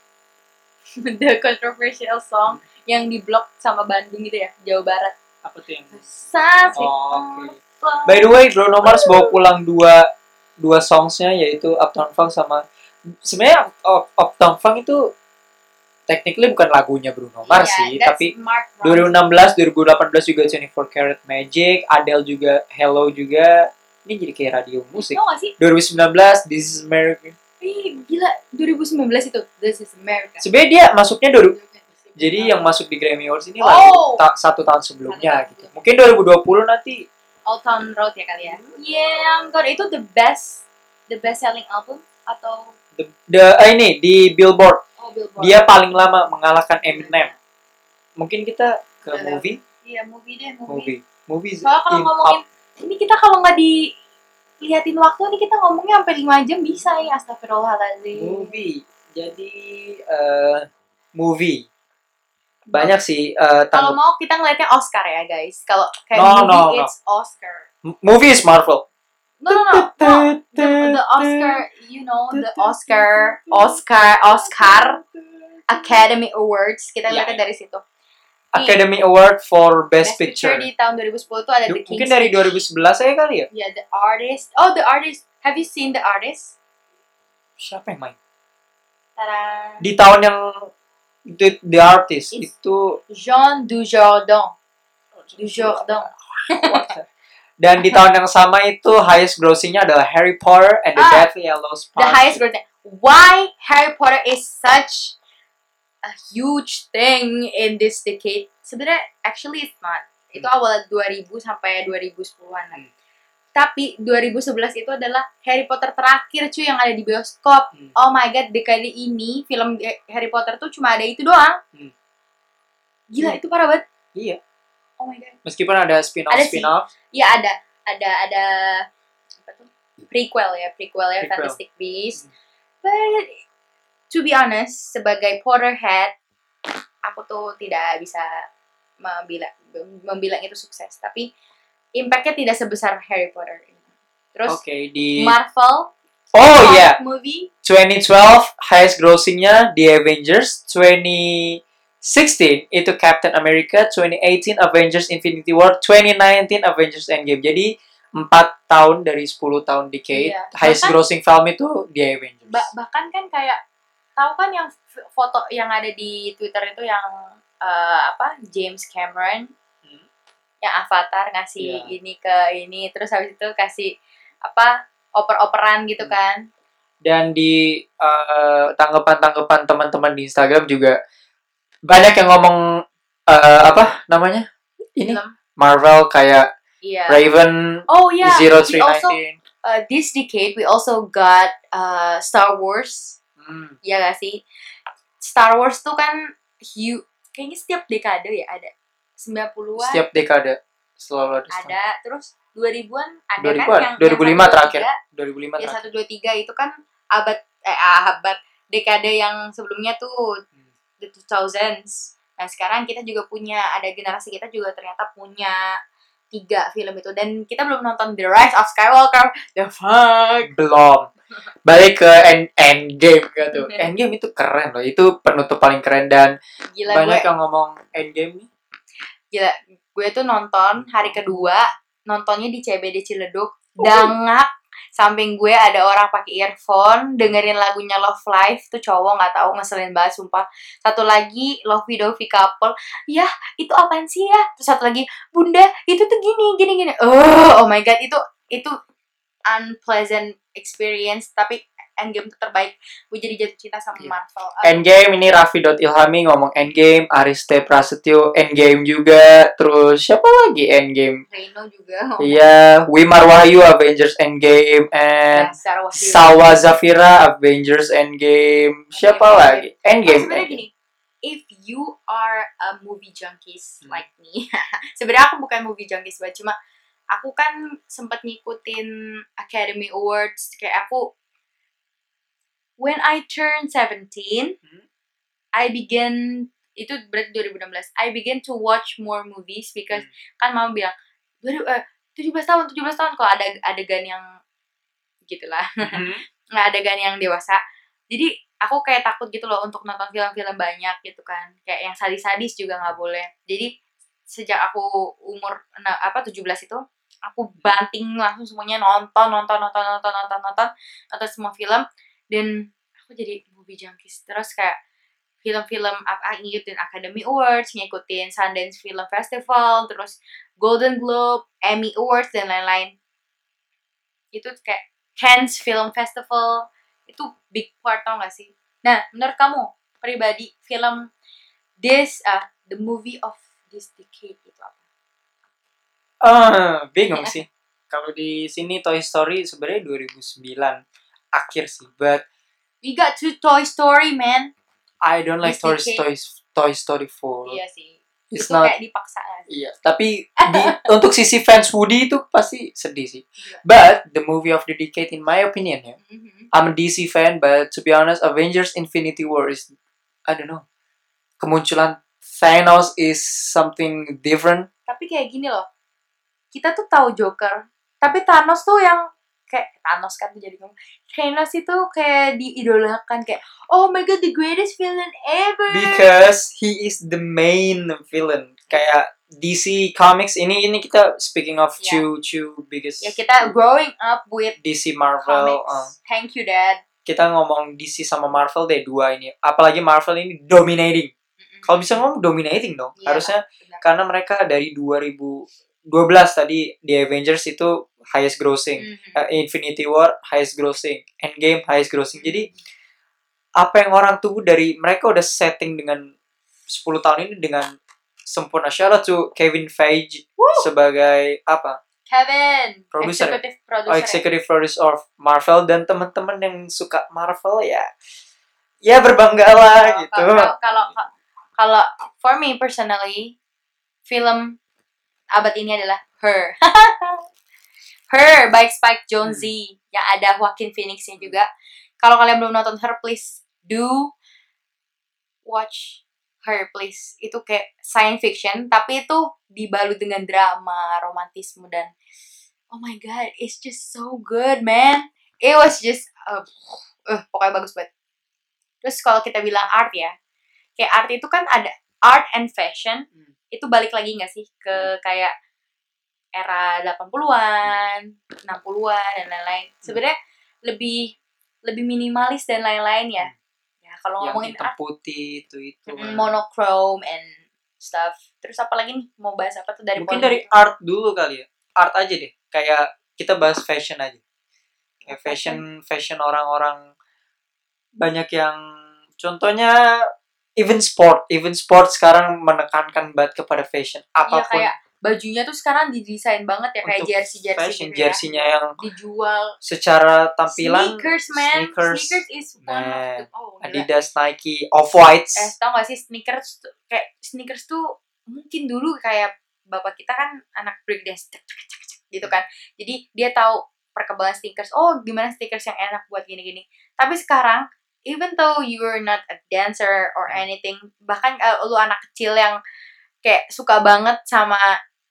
the controversial song yang di blok sama Bandung gitu ya, Jawa Barat. apa tuh yang Sunset Oh, fire. By the way, Bruno Mars bawa pulang dua dua songsnya yaitu Uptown Funk sama sebenarnya Uptown Funk itu technically bukan lagunya Bruno Mars Iya, sih, tapi Mark Ronson. 2016, 2018 juga 24 Karat Magic, Adele juga Hello juga. Ini jadi kayak radio musik. Tau gak sih? 2019 This is America. Ih, gila 2019 itu This is America. Sebenarnya dia masuknya dulu. Jadi yang masuk di Grammy Awards ini Oh. lagu ta- satu tahun sebelumnya Satu tahun gitu. Mungkin 2020 nanti Old Town Road ya kali ya. Yeah, God itu the best the best selling album atau the, the eh, ini di Billboard oh Billboard. dia paling lama mengalahkan Eminem. Mungkin kita ke Udah. movie, Iya, movie deh, movie. movie, movie. Soalnya kalau in ngomongin up- ini kita kalau nggak dilihatin waktu nih kita ngomongnya sampai 5 jam bisa ya astagfirullahaladzim. movie. Jadi eh movie banyak sih eh, Kalau mau kita ngeliatnya Oscar ya guys. Kalau kayak No, movie no, no. it's Oscar. M- movie is Marvel. No no no. no. The, the Oscar, you know, the Oscar, Oscar, Oscar Academy Awards. Kita lihatnya ya. dari situ. Academy Award for Best, Best Picture. Picture. di tahun 2010 tuh ada The King's Mungkin dari Speech. 2011 saya kali ya. Ya, The Artist. Oh, The Artist. Have you seen The Artist? Siapa yang main? Tara. Di tahun yang The, the Artist Is- itu Jean Dujardin. Dujardin. Dan di tahun yang sama itu highest grossingnya adalah Harry Potter and the Ah, Deathly Hallows The Part. highest grossing. Why Harry Potter is such a huge thing in this decade? Sebenarnya actually it's not. Itu awal 2000 sampai 2010-an. Hmm. Tapi 2011 itu adalah Harry Potter terakhir cuy yang ada di bioskop. Hmm. Oh my god, dekade ini film Harry Potter tuh cuma ada itu doang. Hmm. Gila, Hmm. itu parah banget. Iya, Oh my god. meskipun ada spin-off Ada sih. spin-off. Iya ada, ada, ada apa tuh? Prequel ya, prequel ya, Prequel. Fantastic Beasts. Hmm. But to be honest, sebagai Potterhead, aku tuh tidak bisa membilang membilang itu sukses. Tapi impactnya tidak sebesar Harry Potter. Terus Oke, di Marvel Oh iya, movie 2012 highest grossingnya The Avengers, 2016 itu Captain America, 2018 Avengers Infinity War, 2019 Avengers Endgame. Jadi 4 tahun dari 10 tahun decade, Iya. highest Bahkan- grossing film itu The Avengers. ba- bahkan kan kayak tahu kan yang foto yang ada di Twitter itu yang eh, apa James Cameron Hmm. yang Avatar ngasih Iya. ini ke ini terus habis itu kasih apa oper-operan gitu Hmm. kan Dan di eh, tanggapan-tanggapan teman-teman di Instagram juga banyak yang ngomong eh, apa namanya? Ini film Marvel kayak iya Raven oh iya he also 0319. uh, this decade we also got uh, Star Wars Hmm. ya gak sih Star Wars tuh kan hu- kayaknya setiap dekade ya ada 90-an Setiap dekade selalu ada. ada terus 2000-an ada 2000-an, kan yang 2005 yang 1, 2, terakhir. 3, 2005 ya terakhir. 1 2 3 itu kan abad eh abad dekade yang sebelumnya tuh. The 2000s. Nah, sekarang kita juga punya ada generasi kita juga ternyata punya tiga film itu dan kita belum nonton The Rise of Skywalker. The fuck. Belum. Balik ke end, Endgame gitu. Endgame itu keren loh. Itu penutup paling keren dan Gila banyak gue yang ngomong Endgame nih. gila gue tuh nonton hari kedua nontonnya di CBD Ciledug Oh. dangak samping gue ada orang pakai earphone dengerin lagunya Love Life. Tuh cowok nggak tahu ngeselin banget sumpah. Satu lagi Lovey Dovey couple. Ya itu apaan sih ya? Terus satu lagi bunda itu tuh gini gini gini. Oh oh my god itu itu unpleasant experience tapi Endgame terbaik gue jadi jatuh cinta sama Iya. Marvel Ah, Endgame ini Raffi.ilhami ngomong Endgame, Ariste Prasetyo Endgame juga, terus siapa lagi Endgame? Reno juga Iya, Wimar Wahyu Avengers Endgame and Dasar Wahyu. Sawa Zafira Avengers Endgame. Siapa Endgame. lagi? Oh, Endgame. sebenarnya Endgame. gini, if you are a movie junkies Hmm. like me, sebenarnya aku bukan movie junkies banget, cuma aku kan sempat ngikutin Academy Awards kayak aku when I turn 17, Hmm. I begin itu berarti 2016. I begin to watch more movies because Hmm. kan mama bilang, "Baru eh 17 tahun, 17 tahun kalau ada adegan yang gitulah." Mhm. nggak adegan yang dewasa jadi aku kayak takut gitu loh untuk nonton film-film banyak gitu kan kayak yang sadis-sadis juga nggak boleh jadi sejak aku umur na- apa 17 itu aku banting langsung semuanya nonton nonton nonton nonton nonton nonton nonton semua film dan aku jadi movie junkies terus kayak film-film apa ngikutin Academy Awards, ngikutin Sundance Film Festival, terus Golden Globe, Emmy Awards dan lain-lain. Itu kayak Cannes Film Festival itu big part tau gak sih? Nah, menurut kamu pribadi film this uh, the movie of this decade itu apa? Ah, bingung sih. Kalau di sini Toy Story sebenarnya 2009 akhir sih, but We got to Toy Story, man. I don't like Toy, decade. Toy, Story 4. Iya sih. It's itu not kayak dipaksa? Iya, tapi di, untuk sisi fans Woody itu pasti sedih sih. Gila. But the movie of the decade in my opinion ya, Mhm. I'm a DC fan, but to be honest, Avengers Infinity War is, I don't know, kemunculan Thanos is something different. Tapi kayak gini loh. Kita tuh tahu Joker, tapi Thanos tuh yang kayak Thanos kan jadi ngomong. Thanos itu kayak diidolakan kayak oh my god the greatest villain ever. Because he is the main villain. Kayak DC Comics ini ini kita speaking of Yeah. two two biggest ya kita growing up with DC Marvel. uh, Thank you dad. kita ngomong DC sama Marvel deh dua ini. Apalagi Marvel ini dominating. Mm-mm. Kalau bisa ngomong dominating dong. Iya, Harusnya benar. karena mereka dari 2012 tadi di Avengers itu highest grossing. Mhm. Uh, Infinity War highest grossing, Endgame highest grossing. Jadi apa yang orang tunggu dari mereka udah setting dengan 10 tahun ini dengan sempurna. Shout out to Kevin Feige Woo! sebagai apa? Kevin, Producer executive producer. Oh, executive producer of Marvel dan teman-teman yang suka Marvel ya ya berbanggalah Kalau- gitu. Kalau kalau kalau for me personally, film abad ini adalah Her. Her by Spike Jonze yang ada Joaquin Phoenix-nya juga. Kalau kalian belum nonton Her, please do watch Her, please. Itu kayak science fiction, tapi itu dibalut dengan drama, romantisme dan oh my god, it's just so good, man. It was just uh, uh, pokoknya bagus banget. Terus kalau kita bilang art ya, kayak art itu kan ada art and fashion, Hmm. itu balik lagi nggak sih ke kayak era 80-an, 60-an dan lain-lain. Sebenarnya lebih lebih minimalis dan lain-lain ya. Ya kalau ngomongin hitam putih itu itu. mm, monochrome and stuff. Terus apa lagi nih mau bahas apa tuh dari Mungkin dari itu? art dulu kali ya. Art aja deh. Kayak kita bahas fashion aja. Kayak fashion fashion orang-orang banyak yang contohnya even sport, even sport sekarang menekankan banget kepada fashion Iya apa pun. kayak bajunya tuh sekarang didesain banget ya kayak Untuk jersey jersey fashion gitu ya. jersinya yang dijual secara tampilan sneakers man sneakers, sneakers is one of Man. the oh gila. Adidas, Nike, Off-Whites. eh tau gak sih sneakers tuh, kayak sneakers tuh mungkin dulu kayak bapak kita kan anak breakdance cek, cek, cek, cek, gitu kan jadi dia tahu perkembangan sneakers oh gimana sneakers yang enak buat gini-gini tapi sekarang even though you're not a dancer or anything bahkan uh, lu anak kecil yang kayak suka banget sama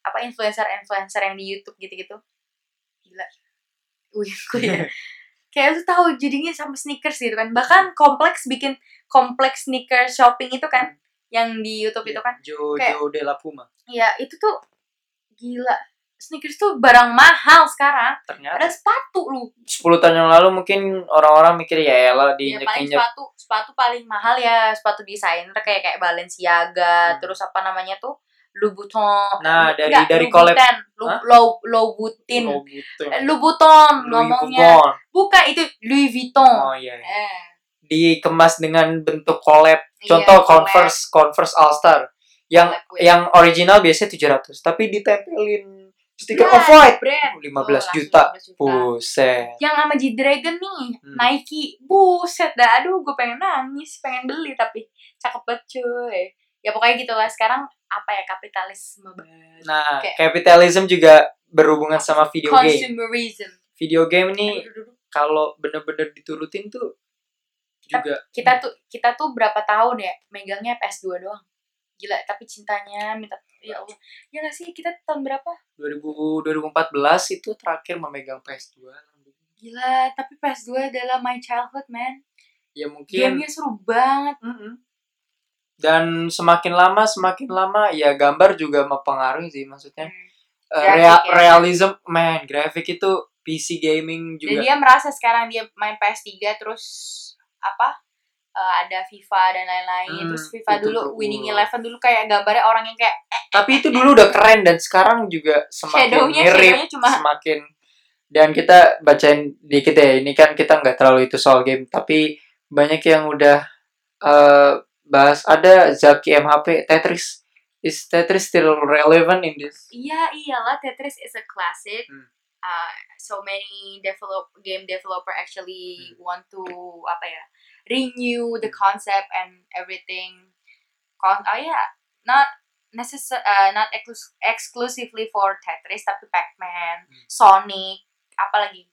apa influencer-influencer yang di YouTube gitu-gitu. Gila. Wih gue ya? Kayak lu tahu jadinya sama sneakers gitu kan. Bahkan kompleks bikin kompleks sneakers shopping itu kan yang di YouTube itu kan. Jojo kayak- de la Puma. ya itu tuh gila. Sneakers tuh barang mahal sekarang. Ada Ternyata sepatu lu. 10 tahun yang lalu mungkin orang-orang mikir ya elah ya paling diinjek-injek. sepatu sepatu paling mahal ya sepatu desainer kayak kayak Balenciaga Hmm. terus apa namanya tuh Louboutin Nah, dari- Enggak, dari collab-? Low, Louboutin Louboutin. Eh, ngomongnya bukan itu Louis Vuitton Oh iya. iya. eh Dikemas dengan bentuk collab. Iya, Contoh collab. Converse, Converse All Star. Yang Collab yang original biasanya 700, tapi ditempelin stiker Brand, Off-White. brand. 15 Tuh, juta. langsung 15 juta. Buset. yang sama G-Dragon nih Hmm. Nike buset dah aduh gue pengen nangis pengen beli tapi cakep banget cuy ya pokoknya gitu lah sekarang apa ya kapitalisme banget. Nah, Kayak- capitalism juga berhubungan sama video game. consumerism. Video game ini kalau bener-bener diturutin tuh juga. kita tuh kita tuh berapa tahun ya megangnya PS2 doang. Gila tapi cintanya minta ya Allah. Ya gak sih kita tahun berapa? 2000 2014 itu terakhir memegang PS2. gila tapi PS2 adalah my childhood man. Ya mungkin gamenya seru banget. Mm-mm. Dan semakin lama semakin lama ya gambar juga mempengaruhi sih maksudnya Eh, Grafik rea- ya. realism man grafik itu PC gaming Dan juga dia merasa sekarang dia main PS3 terus apa eh, ada FIFA dan lain-lain. Hmm, terus FIFA dulu tuh. Winning Eleven dulu kayak gambarnya orang yang kayak tapi itu dulu udah keren dan sekarang juga semakin Shadownya- mirip shadownya cuma- semakin dan kita bacain dikit ya ini kan kita nggak terlalu itu soal game tapi banyak yang udah eh, bahas ada Zaki MHP Tetris is Tetris still relevant in this iya iyalah Tetris is a classic. Hmm. Uh, so many develop game developer actually Hmm. want to apa ya renew the concept and everything. Con oh ya not necessar uh, not exclus- exclusively for Tetris tapi Pac-Man, Hmm. Sonic, apalagi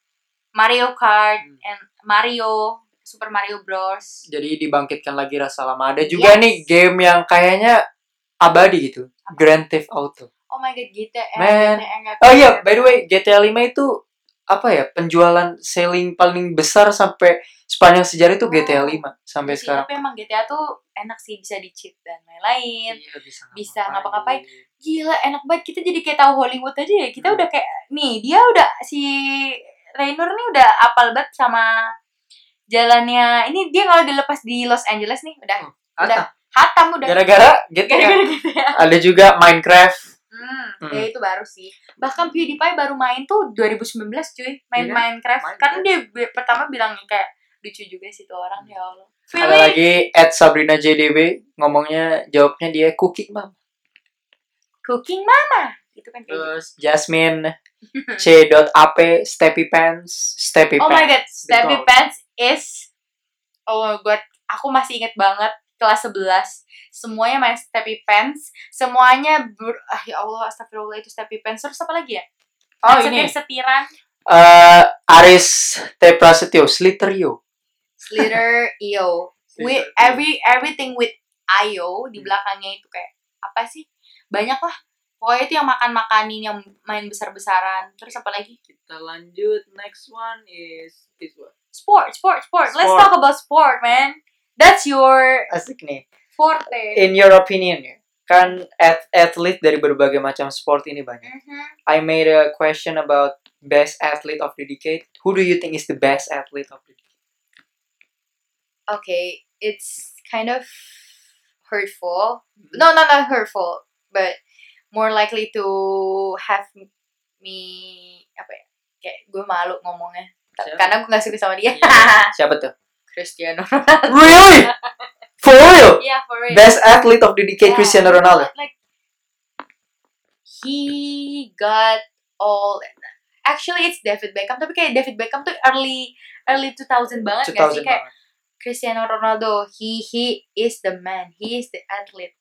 Mario Kart Hmm. and Mario Super Mario Bros. jadi dibangkitkan lagi rasa lama ada juga Yes. nih game yang kayaknya abadi gitu Grand Theft Auto Oh my god, GTA. Man. GTA oh iya bisa. by the way GTA 5 itu apa ya penjualan selling paling besar sampai sepanjang sejarah itu GTA Oh. 5 sampai Sih, sekarang Tapi emang GTA tuh enak sih bisa di cheat dan lain-lain. Iya, bisa, bisa ngapa-ngapain. Gila enak banget kita jadi kayak tahu Hollywood aja ya. Kita Hmm. udah kayak nih dia udah si Raynor nih udah apal banget sama jalannya. Ini dia kalau dilepas di Los Angeles nih udah Hmm. udah Ata, hatam udah. gara-gara GTA Gara-gara GTA. ada juga Minecraft Hmm, Hmm. ya itu baru sih. Bahkan PewDiePie baru main tuh 2019 cuy, main Iya, Minecraft. Minecraft. Karena dia bi- pertama bilangnya kayak lucu juga sih tuh orang ya Allah. ada Really? lagi at Sabrina JDB ngomongnya jawabnya dia cooking mom Cooking Mama. Gitu kan kayak gitu. terus Jasmine C.ap Steppy Pants Steppy Oh my god, Pants Steppy. Pants is Oh my god, aku masih inget banget kelas 11 Semuanya main Steppy Pants. Semuanya ber... Ah ya Allah, astagfirullah itu Steppy Pants. Terus apa lagi ya? oh Yang ini. Setir-setiran eh Aris T Prasetyo Slitterio Slither, Io with every everything with Io di Hmm. belakangnya itu kayak apa sih? Banyak lah. Pokoknya itu yang makan makanin yang main besar besaran terus apa lagi? Kita lanjut. Next one is is what sport sport sport. Let's Sport. talk about sport man. That's your asik nih forte. In your opinion ya kan at athlete dari berbagai macam sport ini banyak. Mhm. I made a question about best athlete of the decade. Who do you think is the best athlete of the decade? Okay it's kind of hurtful. No no not hurtful but more likely to have me apa ya kayak gue malu ngomongnya Siapa? karena gue gak suka sama dia. Siapa tuh? Cristiano really? For real? Yeah for real. Best athlete of the decade Yeah, Cristiano Ronaldo. Like he got all actually it's David Beckham tapi kayak David Beckham tuh early early 2000 banget gak sih? 2000 kayak banget. Cristiano Ronaldo he he is the man. He is the athlete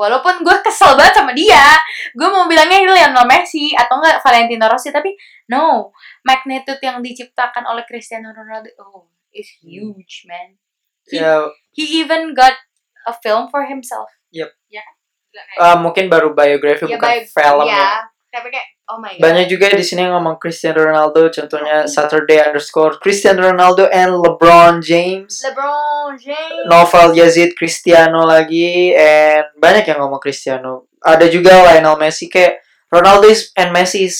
walaupun gue kesel banget sama dia gue mau bilangnya Lionel Messi atau enggak Valentino Rossi tapi no magnitude yang diciptakan oleh Cristiano Ronaldo oh is huge man he, Ya, he even got a film for himself Yep. ya kan kayak- uh, mungkin baru biografi Ya, bukan bio- film ya. ya. Tapi kayak oh my god. Banyak juga di sini yang ngomong Cristiano Ronaldo, contohnya. Saturday underscore Cristiano Ronaldo and LeBron James. LeBron James. Novel Yazid Cristiano lagi and banyak yang ngomong Cristiano. Ada juga Lionel Messi kayak Ronaldo is and Messi is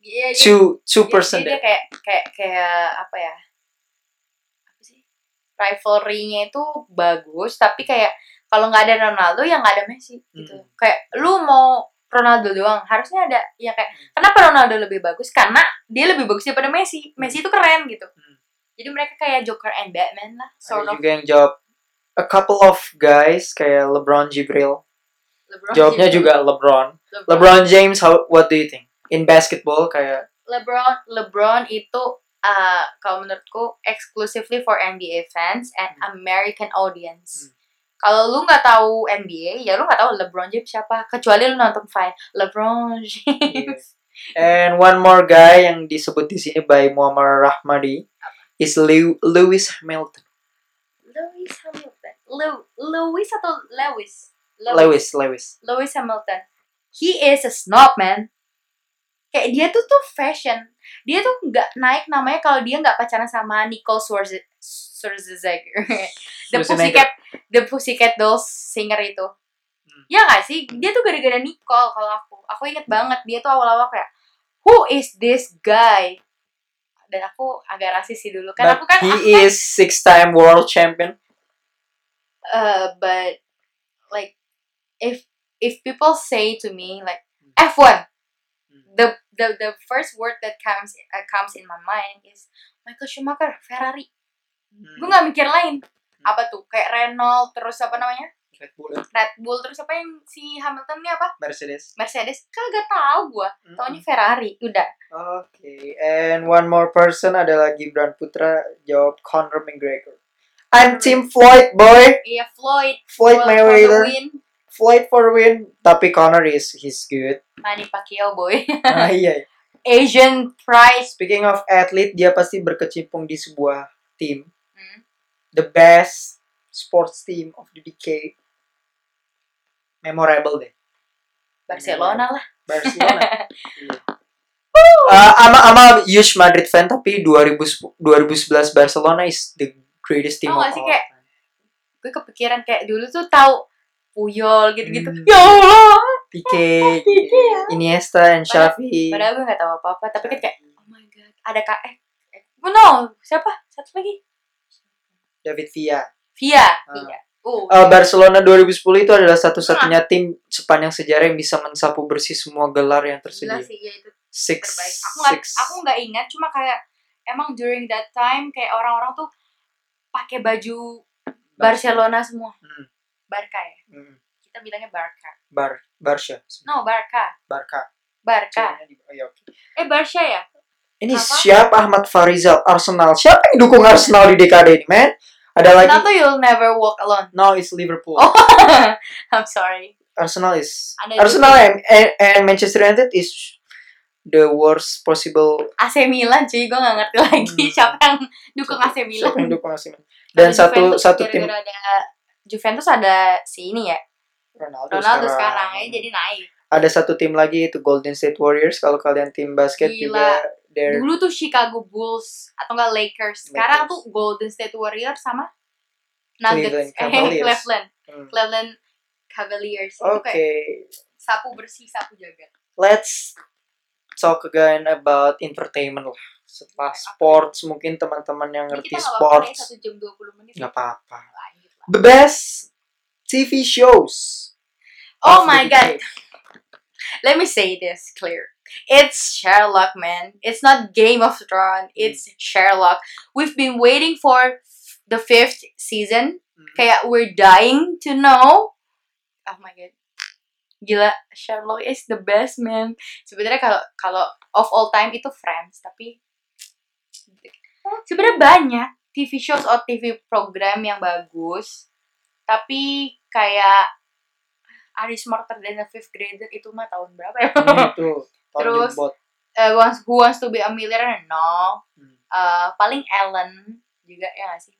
dia- two two dia- person dia, dia kayak kayak kayak apa ya? Apa sih? Rivalry-nya itu bagus, tapi kayak kalau nggak ada Ronaldo ya nggak ada Messi gitu. Hmm. Kayak lu mau Ronaldo doang, harusnya ada ya kayak kenapa Ronaldo lebih bagus? Karena dia lebih bagus daripada Messi. Messi itu keren gitu. Hmm. Jadi mereka kayak Joker and Batman lah, sort Ada of. juga yang jawab a couple of guys kayak LeBron Jibril. LeBron Jawabnya James. juga LeBron. LeBron. LeBron James, how, what do you think? In basketball kayak LeBron LeBron itu uh, kalau menurutku exclusively for NBA fans and American audience. Hmm. Kalau lu nggak tahu NBA, ya lu nggak tahu LeBron James siapa. Kecuali lu nonton Vine. LeBron James. And one more guy yang disebut di sini by Muammar Rahmadi is Lew- Lewis Hamilton. Lewis Hamilton. Lew Lewis atau Lewis? Lewis, Lewis. Lewis Hamilton. He is a snob, man. Kayak dia tuh tuh fashion. Dia tuh nggak naik namanya kalau dia nggak pacaran sama Nicole Schwarze- Schwarzenegger. the. Pussycat, the Pussycat Dolls singer itu. Hmm. Ya gak sih? Dia tuh gara-gara Nicole kalau aku. Aku inget banget dia tuh awal-awal kayak, who is this guy? Dan aku agak rasis sih dulu. Kan But aku kan, he aku kan is six-time world champion. uh, but like if if people say to me like F1 the the the first word that comes uh, comes in my mind is Michael Schumacher Ferrari gue nggak mikir lain apa tuh? Kayak Renault terus apa namanya? Red Bull. Red Bull. Terus apa yang si Hamilton ini apa? Mercedes. Mercedes. Kagak tahu gue taunya Ferrari. Udah. Oke, and one more person adalah Gibran Putra. Jawab Conor McGregor. I'm Team Floyd boy, iya Floyd. Floyd the Mayweather, Floyd for win. Tapi Conor is he's good. Manny Pacquiao boy. Ah iya. Asian prize Speaking of athlete, dia pasti berkecimpung di sebuah tim. The best sports team of the decade. Memorable deh, Barcelona lah Barcelona. Iya. Uh, I'm, a, I'm a huge Madrid fan tapi 2000, 2011 Barcelona is the greatest team Tau of gak all kayak- gue kepikiran kayak dulu tuh tahu Puyol gitu-gitu Hmm. ya Allah Pique, Pique ya. Iniesta, and Xavi. padahal gue nggak tahu apa-apa tapi kan kayak oh my god ada kak eh eh, oh no siapa satu lagi David Villa. Via Ah. Via oh Uh, Barcelona 2010 itu adalah satu-satunya tim sepanjang sejarah yang bisa mensapu bersih semua gelar yang gila tersedia. sih ya itu Six, terbaik aku nggak aku nggak ingat cuma kayak emang during that time kayak orang-orang tuh pakai baju Barcelona semua Hmm. Barca ya Hmm. kita bilangnya Barca Bar, Barca, no Barca Barca. Barca oh, iya, oke. eh Barca ya Ini Apa? siapa Ahmad Farizal Arsenal? Siapa yang dukung Arsenal di dekade ini, man? Ada lagi? Tuh you'll never walk alone No, it's Liverpool. Oh. I'm sorry Arsenal is Ada Arsenal and, and, and Manchester United is the worst possible. AC Milan cuy gue gak ngerti lagi Hmm. siapa yang dukung AC Milan Siapa yang dukung AC Milan? Dan satu Juventus satu tim ada Juventus ada si ini ya Ronaldo, Ronaldo sekarang, ya jadi naik ada satu tim lagi itu Golden State Warriors kalau kalian tim basket Gila. juga they're dulu tuh Chicago Bulls atau enggak Lakers sekarang Lakers. tuh Golden State Warriors sama Cleveland Nuggets eh Cavaliers. Cleveland Hmm. Cleveland Cavaliers Oke, kayak sapu bersih sapu jaga let's talk again about entertainment lah. Setelah Apa? sports mungkin teman-teman yang Ini ngerti kita sports satu jam 20 menit nggak apa-apa. The best TV shows. Oh my god let me say this clear. It's Sherlock, man. It's not Game of Thrones. It's Sherlock. We've been waiting for the fifth season. Hmm. Kayak we're dying to know. Oh my god. gila Sherlock is the best man sebenarnya kalau kalau of all time itu Friends tapi sebenarnya banyak TV shows atau TV program yang bagus tapi kayak Are You Smarter Than a Fifth Grader itu mah tahun berapa ya? itu tahun Terus, wants, Who Wants to Be a Millionaire? No. Hmm. Eh, paling Ellen juga ya gak sih?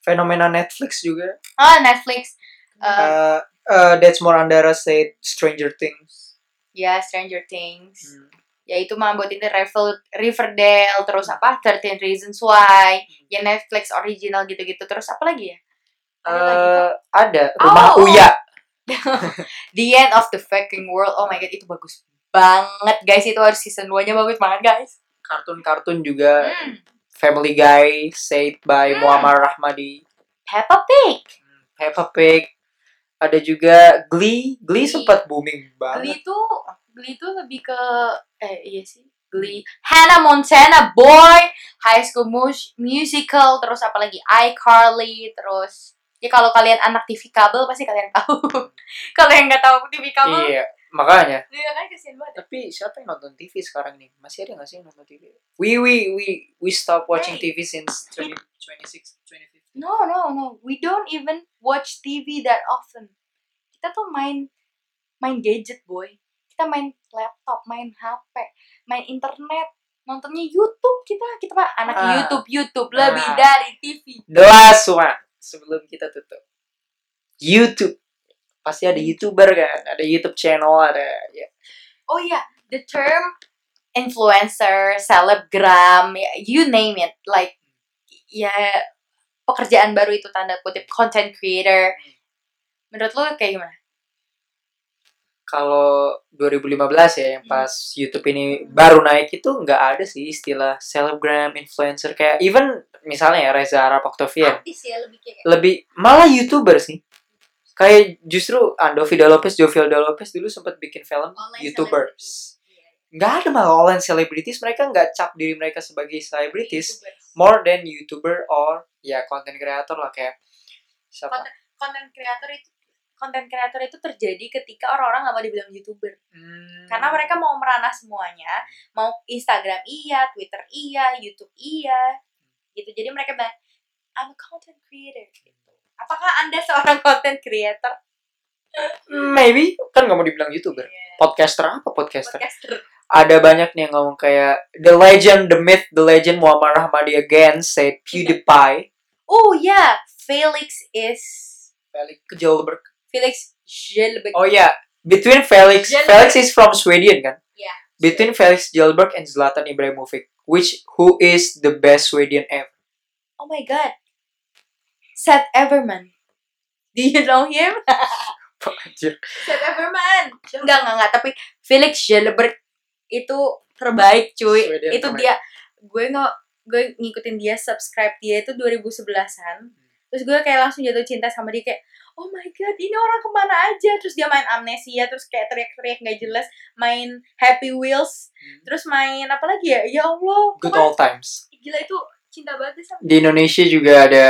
fenomena Netflix juga Ah Netflix. Eh, Uh, uh, that's more Andara said Stranger Things ya Stranger Things. Hmm. Ya itu mah buat ini Rival, Riverdale terus apa? 13 Reasons Why. Ya Netflix original gitu-gitu. Terus apa lagi ya? Ada lagi. Eh, ada rumah Oh. Uya The End of the Fucking World. Oh my god, itu bagus banget guys. Itu harus season 2-nya bagus banget guys. kartun-kartun juga Hmm. Family Guy said by Hmm. Muammar Rahmadi Peppa Pig. Peppa Pig ada juga Glee Glee Glee. sempat booming Glee banget itu Glee itu lebih ke eh iya sih Glee Hannah Montana Boy High School Mus- Musical terus apa lagi iCarly terus ya kalau kalian anak TV kabel pasti kalian tahu kalau yang nggak tahu TV kabel iya makanya. Iya kan banget tapi siapa yang nonton TV sekarang nih? Masih ada nggak sih yang nonton TV we we we we stop watching Hey. TV since 20, 26 2015 no no no. We don't even watch TV that often. Kita tuh main main gadget boy. Kita main laptop main HP main internet. Nontonnya YouTube kita kita mah anak Ah. YouTube YouTube. Lebih Ah. dari TV the last one sebelum kita tutup. YouTube pasti ada youtuber kan ada YouTube channel ada ya. Oh iya, the term influencer, selebgram, you name it, like ya pekerjaan baru itu tanda kutip content creator. Menurut lo kayak gimana? kalau 2015 ya yang pas YouTube ini baru naik itu nggak ada sih istilah selebgram influencer kayak even misalnya ya Reza Arab Octavian ya lebih kayak. Lebih malah youtuber sih kayak justru Andovida Lopez Jovialda Lopez dulu sempat bikin film Online youtubers. nggak ada malah online celebrities. Mereka nggak cap diri mereka sebagai celebrities. More than youtuber or ya content creator lah kayak siapa? Konten kreator itu konten kreator itu terjadi ketika orang-orang nggak mau dibilang youtuber. Hmm. karena mereka mau merana semuanya. Mau Instagram iya Twitter iya YouTube iya. Gitu. Jadi mereka bilang I'm a content creator. gitu apakah anda seorang content creator? Maybe. Kan nggak mau dibilang youtuber. Podcaster apa podcaster? Podcaster. Ada banyak nih yang ngomong kayak the legend the myth the legend Muammar Rahmadi again said PewDiePie. Oh ya Felix is Felix Kjellberg Felix Jelbeck oh ya between Felix Kjellberg. Felix is from Sweden kan? Iya. between Felix Kjellberg and Zlatan Ibrahimovic which who is the best Swedish ever? Oh my god Seth Everman. Do you know him. Seth Everman. Enggak enggak enggak. Tapi Felix Jelbeck itu terbaik cuy. Sweden itu terbaik. dia gue nggak gue ngikutin dia subscribe dia itu 2011an terus gue kayak langsung jatuh cinta sama dia kayak oh my god ini orang ke mana aja? Terus dia main amnesia terus kayak teriak-teriak nggak jelas main Happy Wheels Hmm. terus main apa lagi ya? Ya Allah good old times. Gila itu cinta banget sama di Indonesia juga ada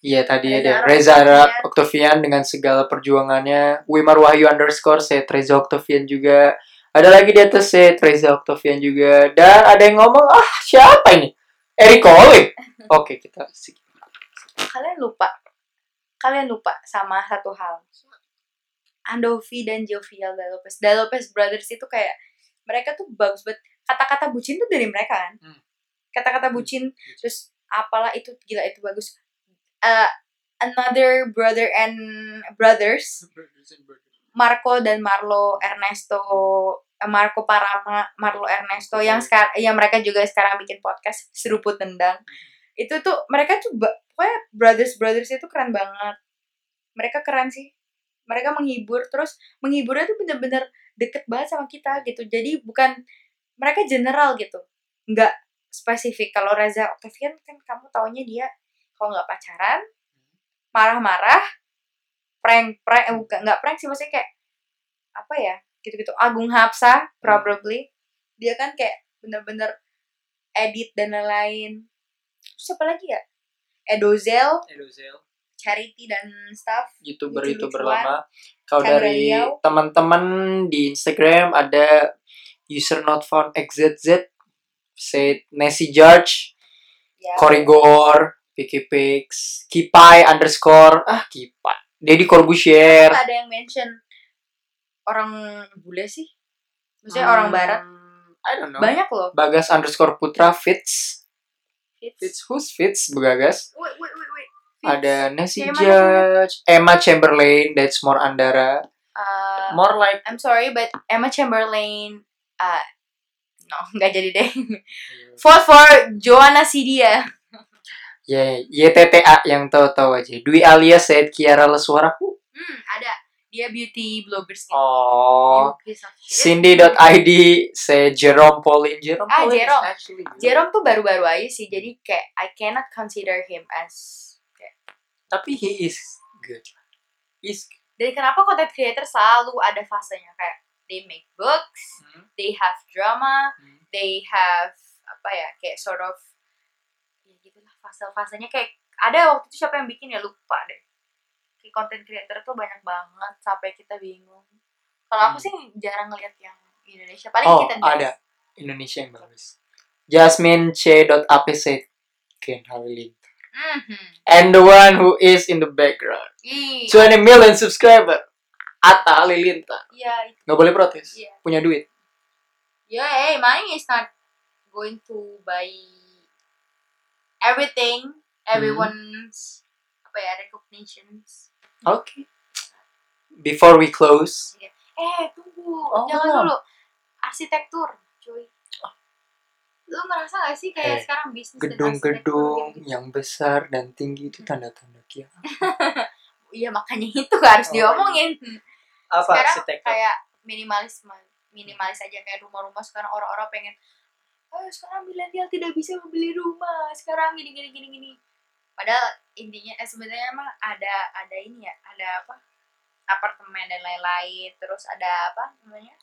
Iya tadi Reza ada Reza Arab Octavian. Dengan segala perjuangannya. Wimar Wahyu underscore set Reza Octavian juga. Ada lagi di atas set Reza Octavian juga. Dan ada yang ngomong ah siapa ini? Eric Cole oke kita kalian lupa kalian lupa sama satu hal. Andovi dan Jovial Da Lopez Da Lopez Brothers itu kayak mereka tuh bagus banget. Kata-kata bucin tuh dari mereka kan? Hmm. kata-kata bucin. terus apalah itu gila itu bagus Eh, another brother and brothers. Marco dan Marlo Ernesto eh, Marco Parama Marlo Ernesto yang sekarang yang mereka juga sekarang bikin podcast seruput tendang itu tuh mereka tuh ba- pokoknya brothers brothers itu keren banget. Mereka keren sih. Mereka menghibur terus menghiburnya tuh bener-bener deket banget sama kita gitu. Jadi bukan mereka general gitu. Nggak spesifik. Kalau Reza Octavian kan kamu taunya dia kalau nggak pacaran marah-marah prank prank eh, bukan nggak prank sih maksudnya kayak apa ya gitu-gitu Agung Hapsa probably. Dia kan kayak bener-bener edit dan lain-lain. Terus apa lagi ya? Edozel charity dan stuff. youtuber youtuber lama. kalau dari teman-teman di Instagram ada user not found xzz said Nessie George Ya. Korigor Pix Kipai underscore ah Kipai Deddy Corbusier ada yang mention orang bule sih? Maksudnya orang Hmm, barat. I don't know Banyak loh. Bagas underscore Putra Fitz Fits. Fitz who's Fitz Begagas Wait, wait, wait, wait. Fits. ada mana Judge Emma Chamberlain that's more Andara Uh, more like I'm sorry, but Emma Chamberlain, uh, no, nggak jadi deh. Vote for Joanna Sidia. Ya, YTTA yang tahu-tahu aja. Dwi Alia said Kiara Leswara. Hmm, ada. Dia beauty bloggers gitu. Oh. Cindy.id said Jerome Pauline. Jerome Ah, Pauline is Jerome. actually good. Jerome tuh baru-baru aja sih, jadi kayak I cannot consider him as kayak Tapi he is good. He's dari kenapa content creator selalu ada fasenya kayak they make books, Hmm. they have drama, Hmm. they have apa ya kayak sort of fase-fasenya kayak ada waktu itu siapa yang bikin ya lupa deh kayak content creator tuh banyak banget sampai kita bingung kalau aku Hmm. sih jarang ngeliat yang Indonesia paling Oh, kita ada. Indonesia yang bagus. Jasmine C.ap said Ken Halilintar. Mhm. And the one who is in the background. Ih, 20 million subscriber. Atta Halilintar. ya Nggak boleh protes. Iya. Punya duit. ya hey, money is not going to buy everything everyone's apa ya recognitions Oke. Before we close. eh tunggu Oh, jangan dulu arsitektur cuy lu ngerasa gak sih kayak Eh, sekarang bisnis dan arsitektur Gedung-gedung gitu? yang besar dan tinggi itu tanda-tanda kiamat. iya makanya itu harus Oh, diomongin Apa sekarang arsitektur? kayak minimalisme minimalis aja kayak rumah-rumah sekarang orang-orang pengen oh sekarang milenial tidak bisa membeli rumah sekarang gini gini gini gini padahal intinya eh, sebenarnya emang ada ada ini ya ada apa apartemen dan lain-lain terus ada apa namanya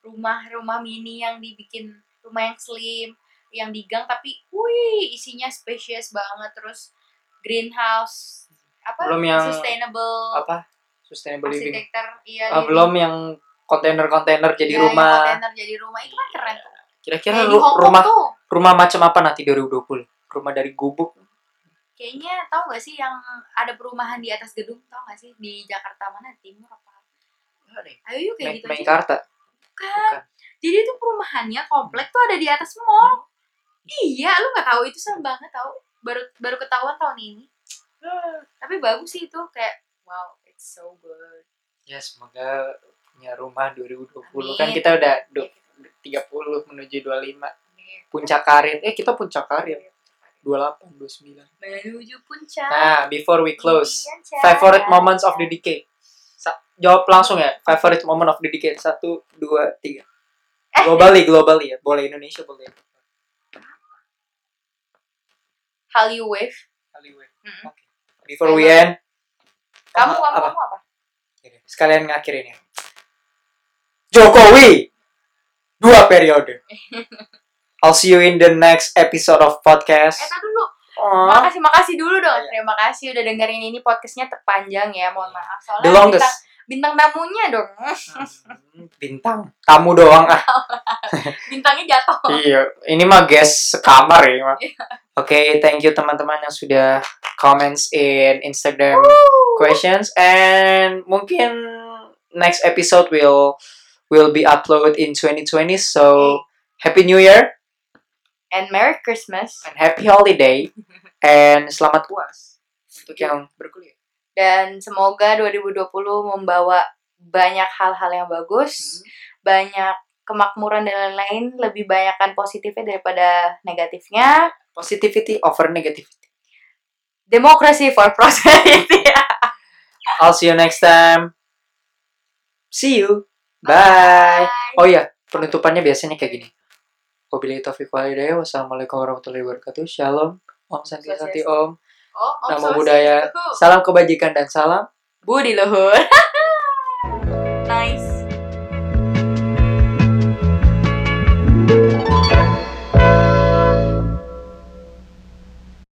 rumah-rumah mini yang dibikin rumah yang slim yang di gang tapi wih isinya spacious banget terus greenhouse apa Belum yang sustainable Apa? Sustainable living. iya living. belum yang kontainer-kontainer jadi Iya, yang rumah. kontainer jadi rumah itu kan keren tuh. Kira-kira ru- rumah tuh. rumah macam apa nanti 2020? Rumah dari gubuk. kayaknya tau gak sih yang ada perumahan di atas gedung tau gak sih? Di Jakarta mana? Timur apa? Ayo yuk kayak gitu aja. Meikarta. bukan. Bukan. jadi itu perumahannya komplek tuh ada di atas mall. Iya lu nggak tahu. Itu serem banget tau. Baru baru ketahuan tahun ini. Tapi bagus sih itu. Kayak wow it's so good. Ya semoga punya rumah 2020 Amin. kan kita udah Ya, du- 30 menuju 25 puncak karir. Eh kita puncak karir 28 29. menuju puncak Nah, before we close, cahaya. favorite moments of the decade. Sa- jawab langsung ya, favorite moment of the decade. Satu, dua, tiga. Globally, globally ya. Boleh Indonesia, boleh. Hallyu Wave Hollywood. Mm-mm. Oke. Before we end, kamu kamu apa? kamu apa Sekalian ngakhirin ya. Jokowi dua periode. I'll see you in the next episode of podcast. eh dulu Oh, makasih makasih dulu dong Iya. terima kasih udah dengerin ini podcastnya terpanjang ya mohon maaf soalnya the longest. bintang, bintang tamunya dong Hmm, Bintang tamu doang ah. bintangnya jatuh Iya, ini mah guest sekamar ya. mah. Oke, thank you teman-teman yang sudah comments in Instagram questions and mungkin next episode will will be upload in 2020. So happy New Year and Merry Christmas and happy holiday and selamat puas untuk yang berkuliah. dan semoga 2020 membawa banyak hal-hal yang bagus banyak kemakmuran dan lain-lain lebih banyakkan positifnya daripada negatifnya Positivity over negativity. demokrasi for prosperity I'll see you next time. See you. Bye. Oh iya, penutupannya biasanya kayak gini. Wabillahi taufiq wal hidayah. Wassalamualaikum warahmatullahi wabarakatuh. Shalom. Om Santi Santi Om. oh, Om Namo. Buddhaya. Salam kebajikan dan salam Budi luhur nice